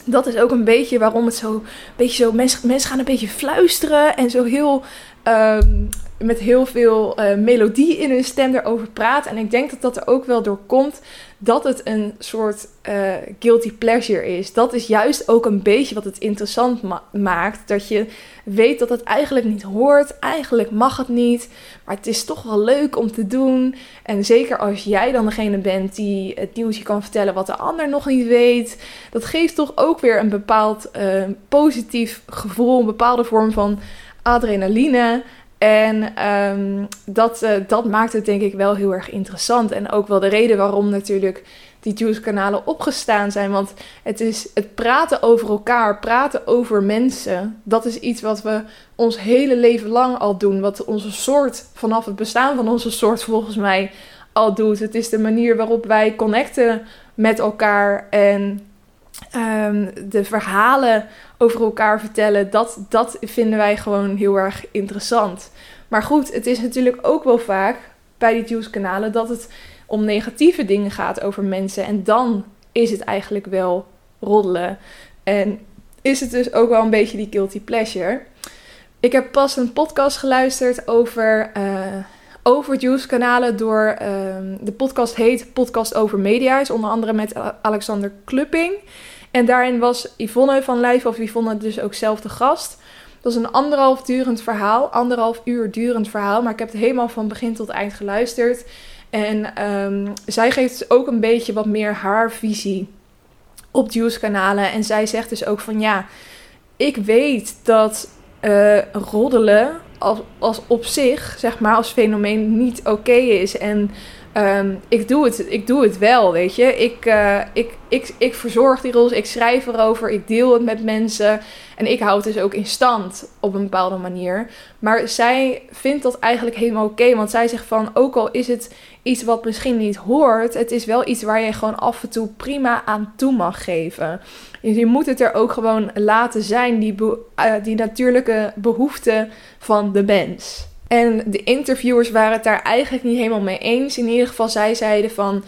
dat is ook een beetje waarom het zo, beetje zo mensen, mensen gaan een beetje fluisteren en zo heel ehm, met heel veel uh, melodie in hun stem erover praten. En ik denk dat dat er ook wel door komt dat het een soort uh, guilty pleasure is. Dat is juist ook een beetje wat het interessant maakt. Dat je weet dat het eigenlijk niet hoort. Eigenlijk mag het niet. Maar het is toch wel leuk om te doen. En zeker als jij dan degene bent die het nieuwsje kan vertellen wat de ander nog niet weet. Dat geeft toch ook weer een bepaald uh, positief gevoel. Een bepaalde vorm van adrenaline. En um, dat, uh, dat maakt het denk ik wel heel erg interessant. En ook wel de reden waarom natuurlijk die Juice-kanalen opgestaan zijn. Want het is het praten over elkaar, praten over mensen. Dat is iets wat we ons hele leven lang al doen. Wat onze soort, vanaf het bestaan van onze soort volgens mij al doet. Het is de manier waarop wij connecten met elkaar. En um, de verhalen over elkaar vertellen, dat, dat vinden wij gewoon heel erg interessant. Maar goed, het is natuurlijk ook wel vaak bij die Juice-kanalen dat het om negatieve dingen gaat over mensen. En dan is het eigenlijk wel roddelen. En is het dus ook wel een beetje die guilty pleasure. Ik heb pas een podcast geluisterd over, uh, over Juice-kanalen door... Uh, de podcast heet Podcast over Media. Is onder andere met Alexander Klupping. En daarin was Yvonne van Lijf, of Yvonne dus ook zelf de gast. Dat is een anderhalf durend verhaal, anderhalf uur durend verhaal. Maar ik heb het helemaal van begin tot eind geluisterd. En um, zij geeft dus ook een beetje wat meer haar visie op Juice-kanalen. En zij zegt dus ook van ja, ik weet dat uh, roddelen als, als op zich, zeg maar, als fenomeen niet oké is. En Um, ik, doe het, ik doe het wel, weet je. Ik, uh, ik, ik, ik verzorg die roles, ik schrijf erover, ik deel het met mensen. En ik hou het dus ook in stand op een bepaalde manier. Maar zij vindt dat eigenlijk helemaal oké. want zij zegt van, ook al is het iets wat misschien niet hoort... het is wel iets waar je gewoon af en toe prima aan toe mag geven. Dus je moet het er ook gewoon laten zijn, die, uh, die natuurlijke behoefte van de mens. En de interviewers waren het daar eigenlijk niet helemaal mee eens. In ieder geval, zij zeiden van.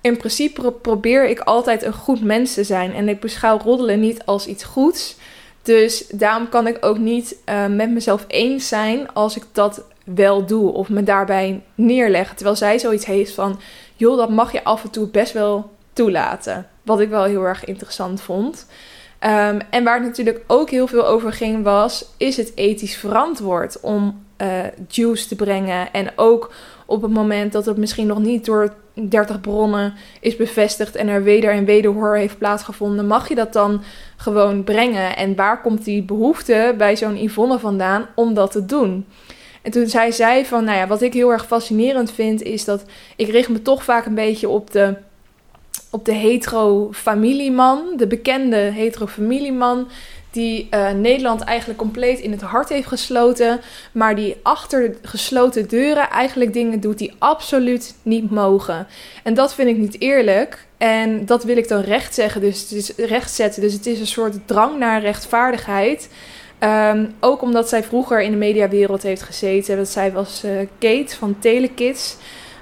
In principe probeer ik altijd een goed mens te zijn. En ik beschouw roddelen niet als iets goeds. Dus daarom kan ik ook niet uh, met mezelf eens zijn als ik dat wel doe. Of me daarbij neerleggen. Terwijl zij zoiets heeft van. joh, dat mag je af en toe best wel toelaten. Wat ik wel heel erg interessant vond. Um, en waar het natuurlijk ook heel veel over ging was... is het ethisch verantwoord om uh, juice te brengen. En ook op het moment dat het misschien nog niet door 30 bronnen is bevestigd en er weder en wederhoor heeft plaatsgevonden, mag je dat dan gewoon brengen? En waar komt die behoefte bij zo'n Yvonne vandaan om dat te doen? En toen zei zij van, nou ja, wat ik heel erg fascinerend vind, is dat ik richt me toch vaak een beetje op de, op de hetero-familieman, de bekende hetero-familieman, die uh, Nederland eigenlijk compleet in het hart heeft gesloten, maar die achter gesloten deuren eigenlijk dingen doet die absoluut niet mogen. En dat vind ik niet eerlijk. En dat wil ik dan recht zeggen, dus het is rechtzetten. Dus het is een soort drang naar rechtvaardigheid. Um, ook omdat zij vroeger in de mediawereld heeft gezeten. Want zij was uh, Kate van Telekids.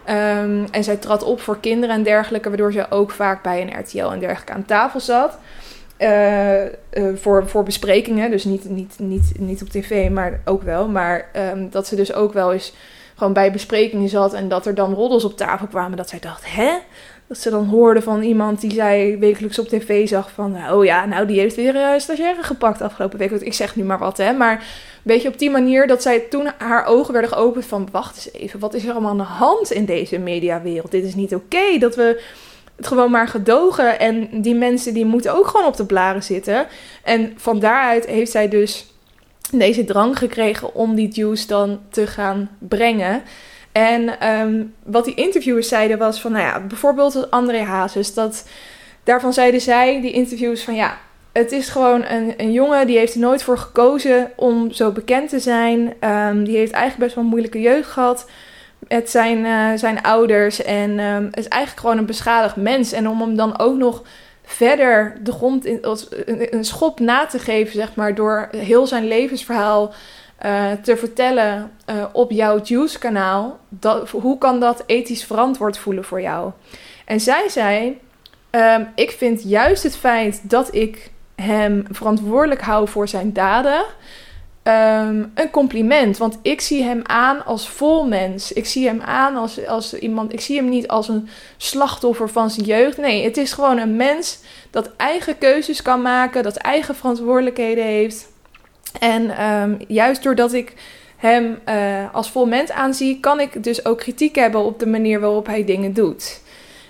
Um, en zij trad op voor kinderen en dergelijke, waardoor ze ook vaak bij een RTL en dergelijke aan tafel zat. Uh, uh, voor, voor besprekingen. Dus niet, niet, niet, niet op tv, maar ook wel. Maar um, dat ze dus ook wel eens gewoon bij besprekingen zat en dat er dan roddels op tafel kwamen. Dat zij dacht, hè? Dat ze dan hoorde van iemand die zij wekelijks op tv zag van... Oh ja, nou die heeft weer uh, stagiaire gepakt afgelopen week. Ik zeg nu maar wat, hè. Maar een beetje op die manier dat zij toen haar ogen werden geopend van... Wacht eens even, wat is er allemaal aan de hand in deze mediawereld? Dit is niet oké dat we gewoon maar gedogen. En die mensen die moeten ook gewoon op de blaren zitten. En van daaruit heeft zij dus deze drang gekregen om die juice dan te gaan brengen. En um, wat die interviewers zeiden was van, nou ja, bijvoorbeeld André Hazes. Dat, daarvan zeiden zij, die interviewers, van ja, het is gewoon een, een jongen die heeft er nooit voor gekozen om zo bekend te zijn. Um, die heeft eigenlijk best wel een moeilijke jeugd gehad met zijn, uh, zijn ouders. En um, is eigenlijk gewoon een beschadigd mens. En om hem dan ook nog verder de grond in, een, schop na te geven, zeg maar, door heel zijn levensverhaal uh, te vertellen uh, op jouw Juice-kanaal. Hoe kan dat ethisch verantwoord voelen voor jou? En zij zei: um, Ik vind juist het feit dat ik hem verantwoordelijk hou voor zijn daden ehm, een compliment. Want ik zie hem aan als vol mens. Ik zie hem aan als, als iemand. Ik zie hem niet als een slachtoffer van zijn jeugd. Nee, het is gewoon een mens dat eigen keuzes kan maken, dat eigen verantwoordelijkheden heeft. En ehm, juist doordat ik hem uh, als vol mens aanzie, kan ik dus ook kritiek hebben op de manier waarop hij dingen doet.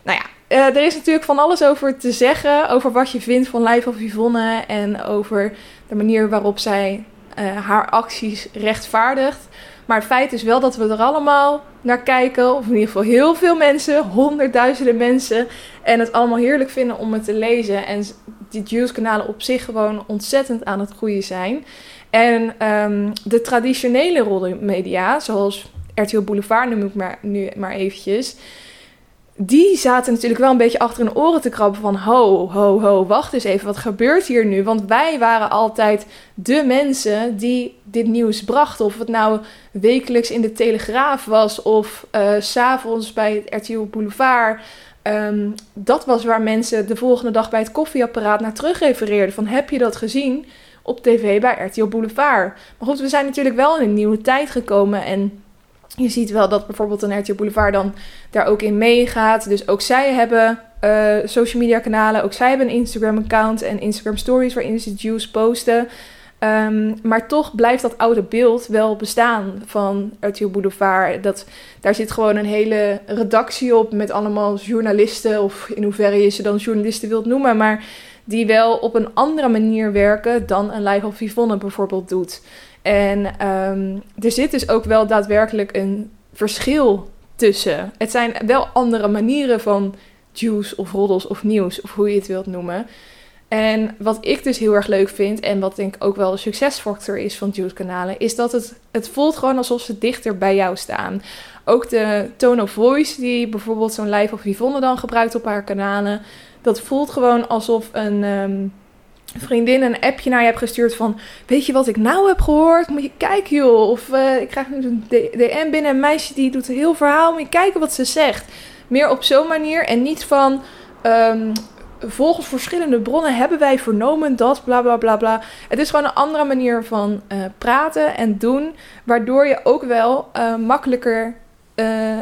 Nou ja, uh, er is natuurlijk van alles over te zeggen. Over wat je vindt van Lijf of Yvonne. En over de manier waarop zij uh, haar acties rechtvaardigt. Maar het feit is wel dat we er allemaal naar kijken. Of in ieder geval heel veel mensen. Honderdduizenden mensen. En het allemaal heerlijk vinden om het te lezen. En die Juice-kanalen op zich gewoon ontzettend aan het groeien zijn. En um, de traditionele rollenmedia, zoals RTL Boulevard noem ik maar, nu maar eventjes die zaten natuurlijk wel een beetje achter hun oren te krabben van ho, ho, ho, wacht eens even, wat gebeurt hier nu? Want wij waren altijd de mensen die dit nieuws brachten. Of het nou wekelijks in de Telegraaf was of uh, s'avonds bij het RTL Boulevard. Um, dat was waar mensen de volgende dag bij het koffieapparaat naar terugrefereerden. Van heb je dat gezien op tv bij RTL Boulevard? Maar goed, we zijn natuurlijk wel in een nieuwe tijd gekomen en je ziet wel dat bijvoorbeeld een RTL Boulevard dan daar ook in meegaat. Dus ook zij hebben uh, social media kanalen. Ook zij hebben een Instagram account en Instagram stories waarin ze juice posten. Um, maar toch blijft dat oude beeld wel bestaan van RTL Boulevard. Dat, daar zit gewoon een hele redactie op met allemaal journalisten. Of in hoeverre je ze dan journalisten wilt noemen. Maar die wel op een andere manier werken dan een Live of bijvoorbeeld doet. En um, er zit dus ook wel daadwerkelijk een verschil tussen. Het zijn wel andere manieren van juice of roddels of nieuws, of hoe je het wilt noemen. En wat ik dus heel erg leuk vind, en wat denk ik ook wel een succesfactor is van Juice-kanalen, is dat het, het voelt gewoon alsof ze dichter bij jou staan. Ook de tone of voice die bijvoorbeeld zo'n Live of Yvonne dan gebruikt op haar kanalen, dat voelt gewoon alsof een, um, vriendin een appje naar je hebt gestuurd van... Weet je wat ik nou heb gehoord? Moet je kijken joh. Of uh, ik krijg nu een DM binnen. Een meisje die doet een heel verhaal. Moet je kijken wat ze zegt. Meer op zo'n manier. En niet van... Um, volgens verschillende bronnen hebben wij vernomen dat bla bla bla bla. Het is gewoon een andere manier van uh, praten en doen. Waardoor je ook wel uh, makkelijker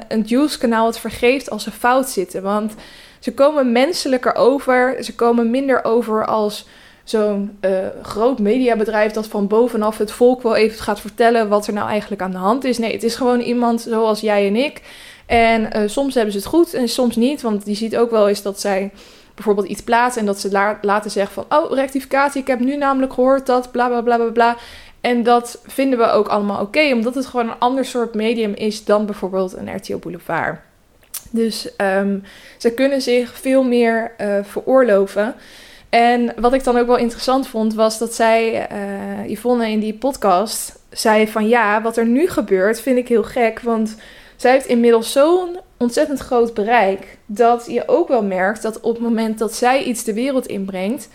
een juice kanaal het vergeeft als ze fout zitten. Want ze komen menselijker over. Ze komen minder over als zo'n uh, groot mediabedrijf dat van bovenaf het volk wel even gaat vertellen wat er nou eigenlijk aan de hand is. Nee, het is gewoon iemand zoals jij en ik. En uh, soms hebben ze het goed en soms niet. Want je ziet ook wel eens dat zij bijvoorbeeld iets plaatsen en dat ze la laten zeggen van... Oh, rectificatie, ik heb nu namelijk gehoord dat bla bla bla bla bla. En dat vinden we ook allemaal oké, omdat het gewoon een ander soort medium is dan bijvoorbeeld een RTL Boulevard. Dus um, ze kunnen zich veel meer uh, veroorloven. En wat ik dan ook wel interessant vond, was dat zij, uh, Yvonne in die podcast, zei van ja, wat er nu gebeurt vind ik heel gek. Want zij heeft inmiddels zo'n ontzettend groot bereik, dat je ook wel merkt dat op het moment dat zij iets de wereld inbrengt,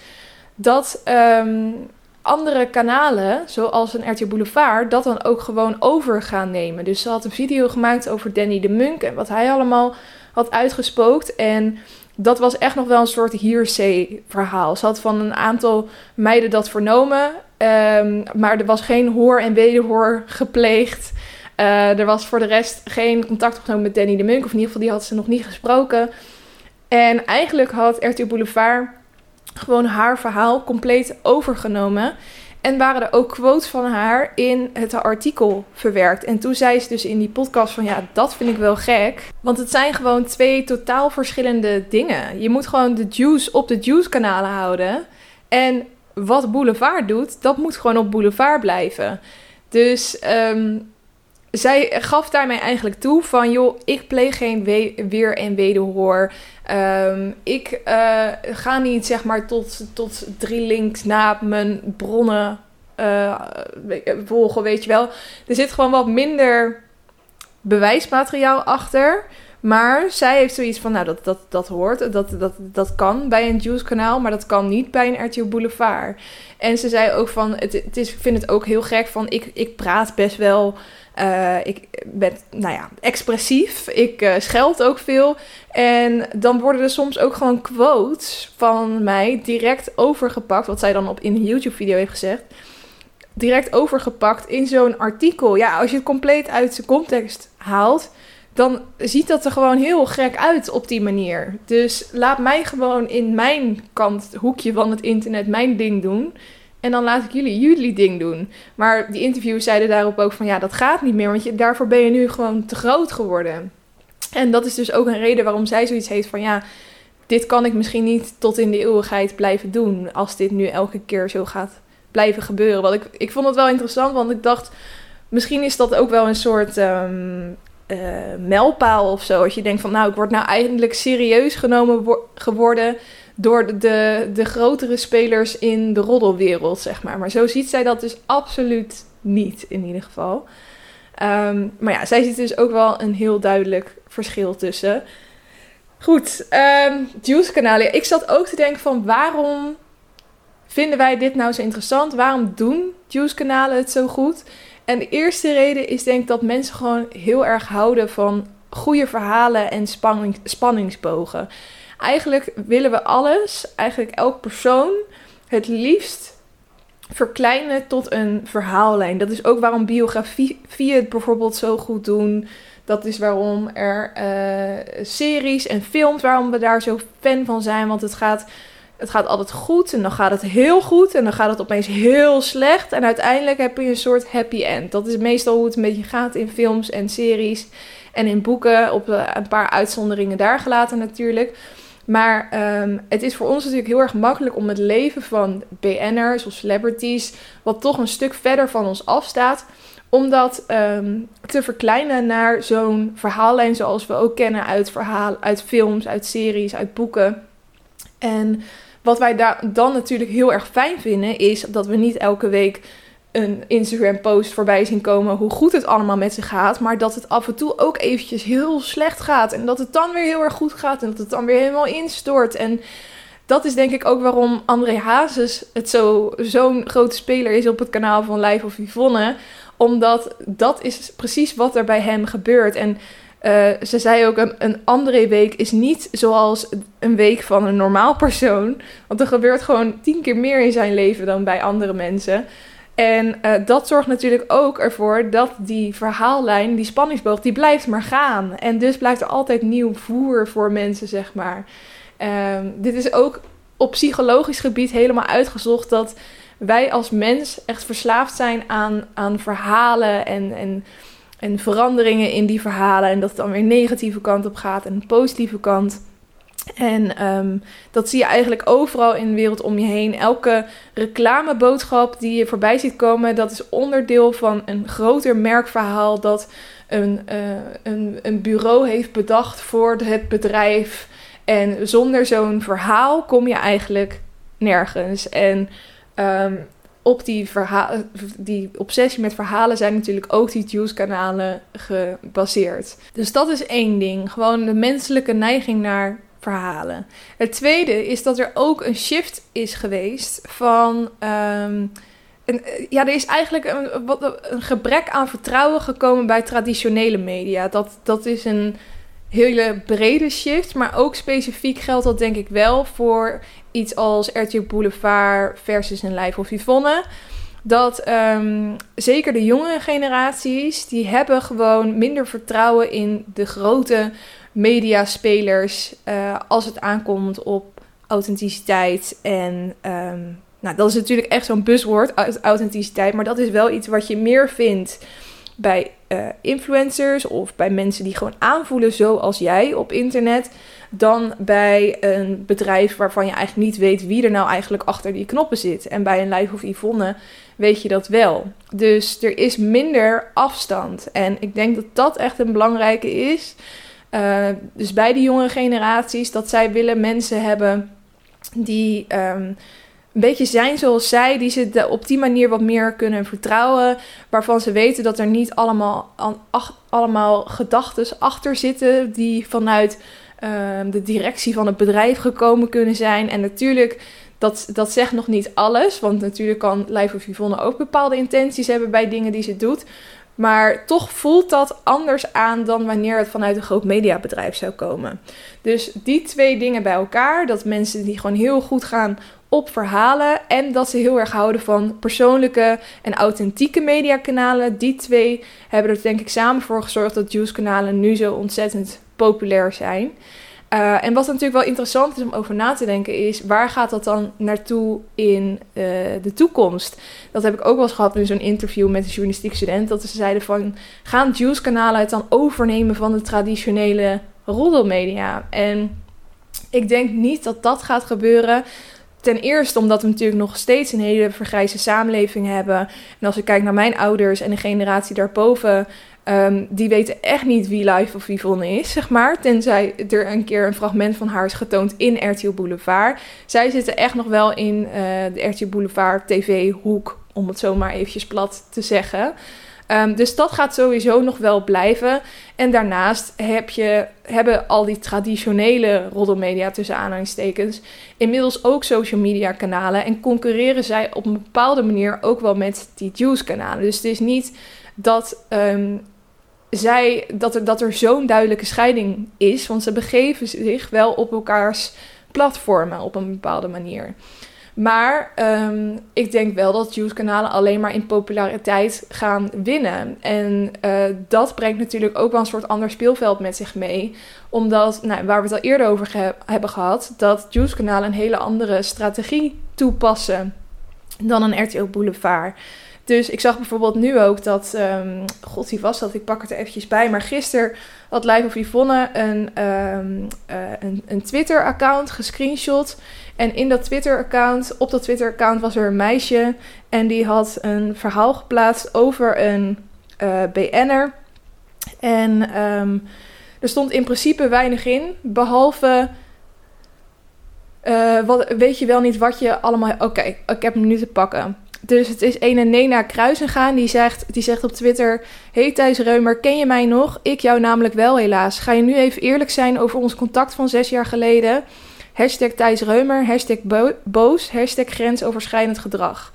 dat um, andere kanalen, zoals een RTL Boulevard, dat dan ook gewoon over gaan nemen. Dus ze had een video gemaakt over Danny de Munk en wat hij allemaal had uitgespookt. En dat was echt nog wel een soort hearsay-verhaal. Ze had van een aantal meiden dat vernomen, um, maar er was geen hoor en wederhoor gepleegd. Uh, er was voor de rest geen contact opgenomen met Danny de Munk, of in ieder geval die had ze nog niet gesproken. En eigenlijk had RTL Boulevard gewoon haar verhaal compleet overgenomen. En waren er ook quotes van haar in het artikel verwerkt. En toen zei ze dus in die podcast van ja, dat vind ik wel gek. Want het zijn gewoon twee totaal verschillende dingen. Je moet gewoon de juice op de juice kanalen houden. En wat Boulevard doet, dat moet gewoon op Boulevard blijven. Dus um, zij gaf daarmee eigenlijk toe van joh, ik pleeg geen weer en wederhoor. Um, ik uh, ga niet zeg maar tot, tot drie links na mijn bronnen uh, volgen, weet je wel. Er zit gewoon wat minder bewijsmateriaal achter. Maar zij heeft zoiets van, nou, dat, dat, dat hoort, dat, dat, dat kan bij een Juice-kanaal, maar dat kan niet bij een RTL Boulevard. En ze zei ook van, het, het is, ik vind het ook heel gek van, ik, ik praat best wel uh, ik ben, nou ja, expressief. Ik uh, scheld ook veel. En dan worden er soms ook gewoon quotes van mij direct overgepakt. Wat zij dan op in een YouTube-video heeft gezegd. direct overgepakt in zo'n artikel. Ja, als je het compleet uit zijn context haalt, dan ziet dat er gewoon heel gek uit op die manier. Dus laat mij gewoon in mijn kant, hoekje van het internet, mijn ding doen. En dan laat ik jullie jullie ding doen. Maar die interviewers zeiden daarop ook van ja, dat gaat niet meer, want je, daarvoor ben je nu gewoon te groot geworden. En dat is dus ook een reden waarom zij zoiets heeft van ja, dit kan ik misschien niet tot in de eeuwigheid blijven doen als dit nu elke keer zo gaat blijven gebeuren. Want ik, ik vond het wel interessant, want ik dacht misschien is dat ook wel een soort um, mijlpaal of zo. Als je denkt van nou, ik word nou eindelijk serieus genomen geworden door de, de, grotere spelers in de roddelwereld, zeg maar. Maar zo ziet zij dat dus absoluut niet, in ieder geval. Um, maar ja, zij ziet dus ook wel een heel duidelijk verschil tussen. Goed, um, Juice-kanalen. Ik zat ook te denken van waarom vinden wij dit nou zo interessant? Waarom doen Juice-kanalen het zo goed? En de eerste reden is denk ik dat mensen gewoon heel erg houden van goede verhalen en spanning, spanningsbogen. Eigenlijk willen we alles, eigenlijk elk persoon, het liefst verkleinen tot een verhaallijn. Dat is ook waarom biografieën het bijvoorbeeld zo goed doen. Dat is waarom er uh, series en films, waarom we daar zo fan van zijn. Want het gaat, het gaat altijd goed en dan gaat het heel goed en dan gaat het opeens heel slecht. En uiteindelijk heb je een soort happy end. Dat is meestal hoe het een beetje gaat in films en series en in boeken. Op uh, een paar uitzonderingen daar gelaten natuurlijk. Maar um, het is voor ons natuurlijk heel erg makkelijk om het leven van BN'ers of celebrities, wat toch een stuk verder van ons afstaat, om dat um, te verkleinen naar zo'n verhaallijn zoals we ook kennen uit, verhaal, uit films, uit series, uit boeken. En wat wij daar dan natuurlijk heel erg fijn vinden, is dat we niet elke week een Instagram-post voorbij zien komen hoe goed het allemaal met ze gaat. Maar dat het af en toe ook eventjes heel slecht gaat. En dat het dan weer heel erg goed gaat. En dat het dan weer helemaal instort. En dat is denk ik ook waarom André Hazes het zo, zo'n grote speler is op het kanaal van Live of Yvonne. Omdat dat is precies wat er bij hem gebeurt. En uh, ze zei ook, een, een andere week is niet zoals een week van een normaal persoon. Want er gebeurt gewoon tien keer meer in zijn leven dan bij andere mensen. En uh, dat zorgt natuurlijk ook ervoor dat die verhaallijn, die spanningsboog, die blijft maar gaan. En dus blijft er altijd nieuw voer voor mensen, zeg maar. Um, dit is ook op psychologisch gebied helemaal uitgezocht dat wij als mens echt verslaafd zijn aan, aan verhalen en, en, en veranderingen in die verhalen. En dat het dan weer negatieve kant op gaat en positieve kant. En um, dat zie je eigenlijk overal in de wereld om je heen. Elke reclameboodschap die je voorbij ziet komen, dat is onderdeel van een groter merkverhaal dat een, uh, een, een bureau heeft bedacht voor het bedrijf. En zonder zo'n verhaal kom je eigenlijk nergens. En um, op die, die obsessie met verhalen zijn natuurlijk ook die juice-kanalen gebaseerd. Dus dat is één ding. Gewoon de menselijke neiging naar verhalen. Het tweede is dat er ook een shift is geweest van. Een, ja, er is eigenlijk een, een gebrek aan vertrouwen gekomen bij traditionele media. Dat, dat is een hele brede shift, maar ook specifiek geldt dat denk ik wel voor iets als RTL Boulevard versus een Live of Yvonne. Dat um, zeker de jongere generaties, die hebben gewoon minder vertrouwen in de grote mediaspelers uh, als het aankomt op authenticiteit. En um, nou, dat is natuurlijk echt zo'n buzzword, authenticiteit. Maar dat is wel iets wat je meer vindt bij uh, influencers of bij mensen die gewoon aanvoelen zoals jij op internet. Dan bij een bedrijf waarvan je eigenlijk niet weet wie er nou eigenlijk achter die knoppen zit. En bij een Live of Yvonne weet je dat wel. Dus er is minder afstand. En ik denk dat dat echt een belangrijke is. Uh, dus bij de jongere generaties, dat zij willen mensen hebben die um, een beetje zijn zoals zij, die ze op die manier wat meer kunnen vertrouwen, waarvan ze weten dat er niet allemaal, allemaal gedachten achter zitten die vanuit um, de directie van het bedrijf gekomen kunnen zijn. En natuurlijk, dat, dat zegt nog niet alles, want natuurlijk kan Life of Yvonne ook bepaalde intenties hebben bij dingen die ze doet. Maar toch voelt dat anders aan dan wanneer het vanuit een groot mediabedrijf zou komen. Dus die twee dingen bij elkaar, dat mensen die gewoon heel goed gaan op verhalen en dat ze heel erg houden van persoonlijke en authentieke mediakanalen. Die twee hebben er denk ik samen voor gezorgd dat Juice-kanalen nu zo ontzettend populair zijn. Uh, en wat natuurlijk wel interessant is om over na te denken is, waar gaat dat dan naartoe in uh, de toekomst? Dat heb ik ook wel eens gehad in zo'n interview met een journalistiek student, dat ze zeiden van, gaan Juice-kanalen het dan overnemen van de traditionele roddelmedia? En ik denk niet dat dat gaat gebeuren. Ten eerste omdat we natuurlijk nog steeds een hele vergrijze samenleving hebben. En als ik kijk naar mijn ouders en de generatie daarboven, um, die weten echt niet wie Live of Yvonne is, zeg maar. Tenzij er een keer een fragment van haar is getoond in RTL Boulevard. Zij zitten echt nog wel in uh, de RTL Boulevard TV-hoek, om het zo maar eventjes plat te zeggen. Um, dus dat gaat sowieso nog wel blijven. En daarnaast heb je, hebben al die traditionele roddelmedia tussen aanhalingstekens inmiddels ook social media kanalen. En concurreren zij op een bepaalde manier ook wel met die juice kanalen. Dus het is niet dat, um, zij, dat er, dat er zo'n duidelijke scheiding is. Want ze begeven zich wel op elkaars platformen op een bepaalde manier. Maar um, ik denk wel dat Juice-kanalen alleen maar in populariteit gaan winnen. En uh, dat brengt natuurlijk ook wel een soort ander speelveld met zich mee. Omdat, nou, waar we het al eerder over hebben gehad, dat Juice-kanalen een hele andere strategie toepassen dan een RTL Boulevard. Dus ik zag bijvoorbeeld nu ook dat, um, god wie was dat, ik pak het er eventjes bij, maar gisteren had Live of Yvonne een, um, uh, een, een Twitter-account gescreenshot. En in dat Twitter-account, op dat Twitter-account was er een meisje en die had een verhaal geplaatst over een uh, BN'er. En um, er stond in principe weinig in, behalve... Uh, wat, weet je wel niet wat je allemaal... Oké, ik heb hem nu te pakken. Dus het is een Nena Kruisengaan die zegt, die zegt op Twitter... Hey Thijs Reumer, ken je mij nog? Ik jou namelijk wel helaas. Ga je nu even eerlijk zijn over ons contact van zes jaar geleden? Hashtag Thijs Reumer, hashtag boos, hashtag grensoverschrijdend gedrag.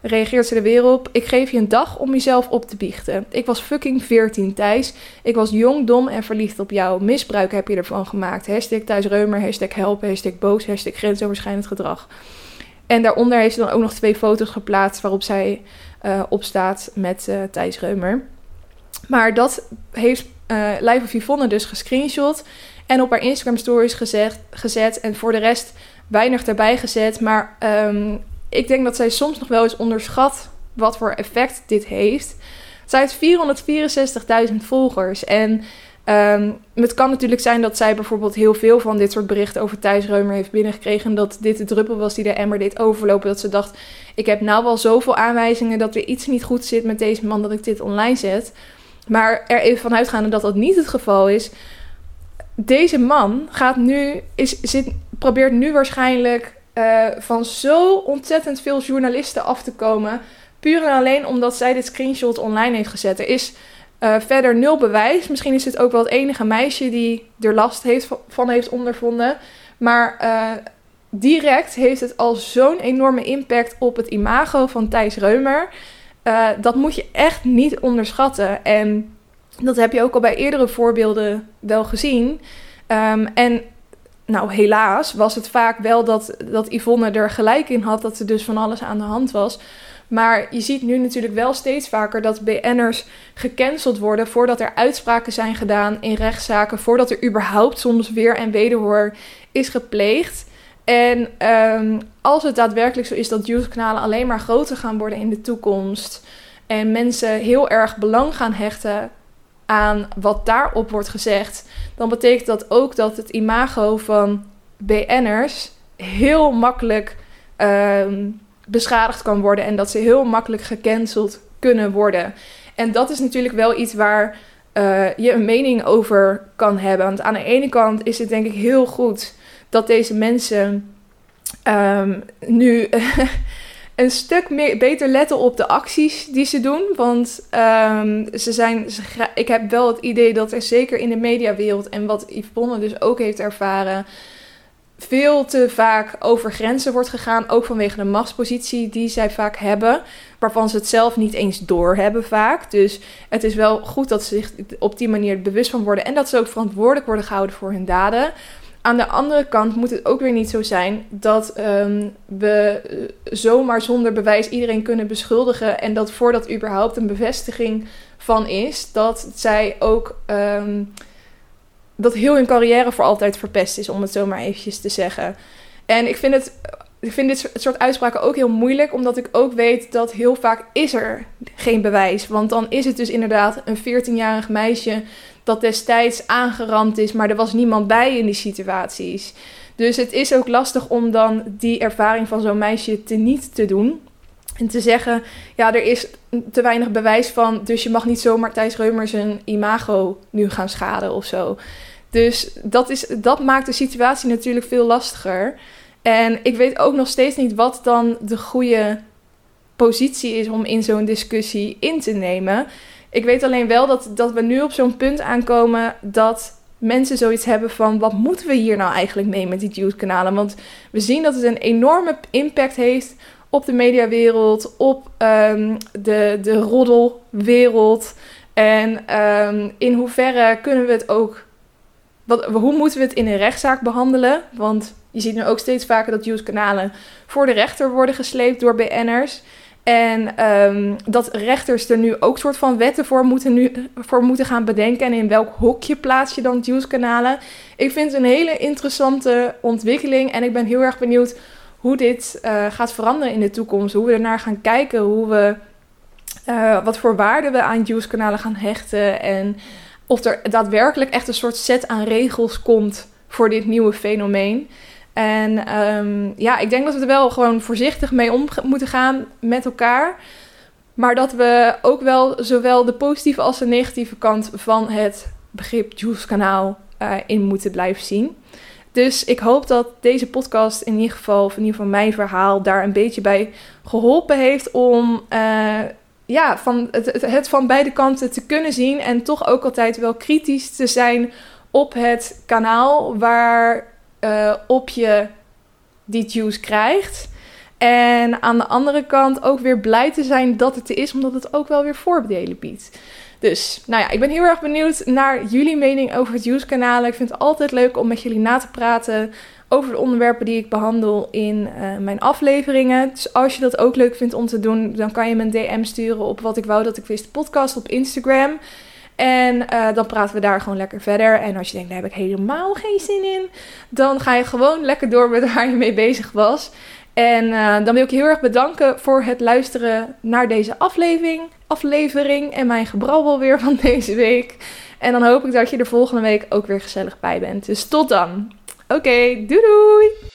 Reageert ze er weer op. Ik geef je een dag om jezelf op te biechten. Ik was fucking 14, Thijs. Ik was jong, dom en verliefd op jou. Misbruik heb je ervan gemaakt. Hashtag Thijs Reumer, hashtag help, hashtag boos, hashtag grensoverschrijdend gedrag. En daaronder heeft ze dan ook nog twee foto's geplaatst waarop zij uh, op staat met uh, Thijs Reumer. Maar dat heeft uh, Live of Yvonne dus gescreenshot en op haar Instagram stories gezet, en voor de rest weinig erbij gezet. Maar um, ik denk dat zij soms nog wel eens onderschat wat voor effect dit heeft. Zij heeft 464.000 volgers en Um, het kan natuurlijk zijn dat zij bijvoorbeeld heel veel van dit soort berichten over Thijs Reumer heeft binnengekregen. Dat dit de druppel was die de emmer deed overlopen. Dat ze dacht, ik heb nou wel zoveel aanwijzingen dat er iets niet goed zit met deze man dat ik dit online zet. Maar er even van uitgaande dat dat niet het geval is. Deze man gaat nu, is, zit, probeert nu waarschijnlijk uh, van zo ontzettend veel journalisten af te komen. Puur en alleen omdat zij dit screenshot online heeft gezet. Er is uh, verder nul bewijs. Misschien is het ook wel het enige meisje die er last heeft, van heeft ondervonden. Maar uh, direct heeft het al zo'n enorme impact op het imago van Thijs Reumer. Uh, dat moet je echt niet onderschatten. En dat heb je ook al bij eerdere voorbeelden wel gezien. Um, en nou, helaas was het vaak wel dat, dat Yvonne er gelijk in had dat er dus van alles aan de hand was. Maar je ziet nu natuurlijk wel steeds vaker dat BN'ers gecanceld worden voordat er uitspraken zijn gedaan in rechtszaken, voordat er überhaupt soms weer en wederhoor is gepleegd. En um, als het daadwerkelijk zo is dat YouTube-kanalen alleen maar groter gaan worden in de toekomst en mensen heel erg belang gaan hechten aan wat daarop wordt gezegd, dan betekent dat ook dat het imago van BN'ers heel makkelijk um, beschadigd kan worden en dat ze heel makkelijk gecanceld kunnen worden. En dat is natuurlijk wel iets waar uh, je een mening over kan hebben. Want aan de ene kant is het denk ik heel goed dat deze mensen um, nu een stuk meer, beter letten op de acties die ze doen. Want um, ze zijn, ik heb wel het idee dat er zeker in de mediawereld en wat Yvonne dus ook heeft ervaren veel te vaak over grenzen wordt gegaan. Ook vanwege de machtspositie die zij vaak hebben. Waarvan ze het zelf niet eens doorhebben vaak. Dus het is wel goed dat ze zich op die manier bewust van worden. En dat ze ook verantwoordelijk worden gehouden voor hun daden. Aan de andere kant moet het ook weer niet zo zijn dat ehm, we eh, zomaar zonder bewijs iedereen kunnen beschuldigen. En dat voordat überhaupt een bevestiging van is, dat zij ook. Ehm, dat heel hun carrière voor altijd verpest is, om het zo maar eventjes te zeggen. En ik vind het ik vind dit soort uitspraken ook heel moeilijk, omdat ik ook weet dat heel vaak is er geen bewijs. Want dan is het dus inderdaad een 14-jarig meisje dat destijds aangerand is, maar er was niemand bij in die situaties. Dus het is ook lastig om dan die ervaring van zo'n meisje te niet te doen. En te zeggen, ja, er is te weinig bewijs van, dus je mag niet zomaar Thijs Reumers zijn imago nu gaan schaden of zo. Dus dat, is, dat maakt de situatie natuurlijk veel lastiger. En ik weet ook nog steeds niet wat dan de goede positie is om in zo'n discussie in te nemen. Ik weet alleen wel dat, dat we nu op zo'n punt aankomen dat mensen zoiets hebben van wat moeten we hier nou eigenlijk mee met die YouTube-kanalen? Want we zien dat het een enorme impact heeft op de mediawereld, op um, de, de roddelwereld. En um, in hoeverre kunnen we het ook. Hoe moeten we het in een rechtszaak behandelen? Want je ziet nu ook steeds vaker dat YouTube-kanalen voor de rechter worden gesleept door BN'ers. En um, dat rechters er nu ook soort van wetten voor moeten, nu, voor moeten gaan bedenken. En in welk hokje plaats je dan YouTube-kanalen. Ik vind het een hele interessante ontwikkeling. En ik ben heel erg benieuwd hoe dit uh, gaat veranderen in de toekomst. Hoe we ernaar gaan kijken. Hoe we, uh, wat voor waarde we aan YouTube-kanalen gaan hechten. En of er daadwerkelijk echt een soort set aan regels komt voor dit nieuwe fenomeen. En um, ja, ik denk dat we er wel gewoon voorzichtig mee om moeten gaan met elkaar. Maar dat we ook wel zowel de positieve als de negatieve kant van het begrip Juice-kanaal uh, in moeten blijven zien. Dus ik hoop dat deze podcast in ieder geval, of in ieder geval mijn verhaal, daar een beetje bij geholpen heeft om uh, ja, van het, het, van beide kanten te kunnen zien. En toch ook altijd wel kritisch te zijn op het kanaal waar uh, op je die juice krijgt. En aan de andere kant ook weer blij te zijn dat het er is, omdat het ook wel weer voordelen biedt. Dus, nou ja, ik ben heel erg benieuwd naar jullie mening over het Juice-kanalen. Ik vind het altijd leuk om met jullie na te praten over de onderwerpen die ik behandel in uh, mijn afleveringen. Dus als je dat ook leuk vindt om te doen, dan kan je me een DM sturen op wat ik wou dat ik wist podcast op Instagram. En uh, dan praten we daar gewoon lekker verder. En als je denkt, daar heb ik helemaal geen zin in, dan ga je gewoon lekker door met waar je mee bezig was. En uh, dan wil ik je heel erg bedanken voor het luisteren naar deze aflevering, aflevering en mijn gebrabbel weer van deze week. En dan hoop ik dat je er volgende week ook weer gezellig bij bent. Dus tot dan. Oké, okay, doei doei!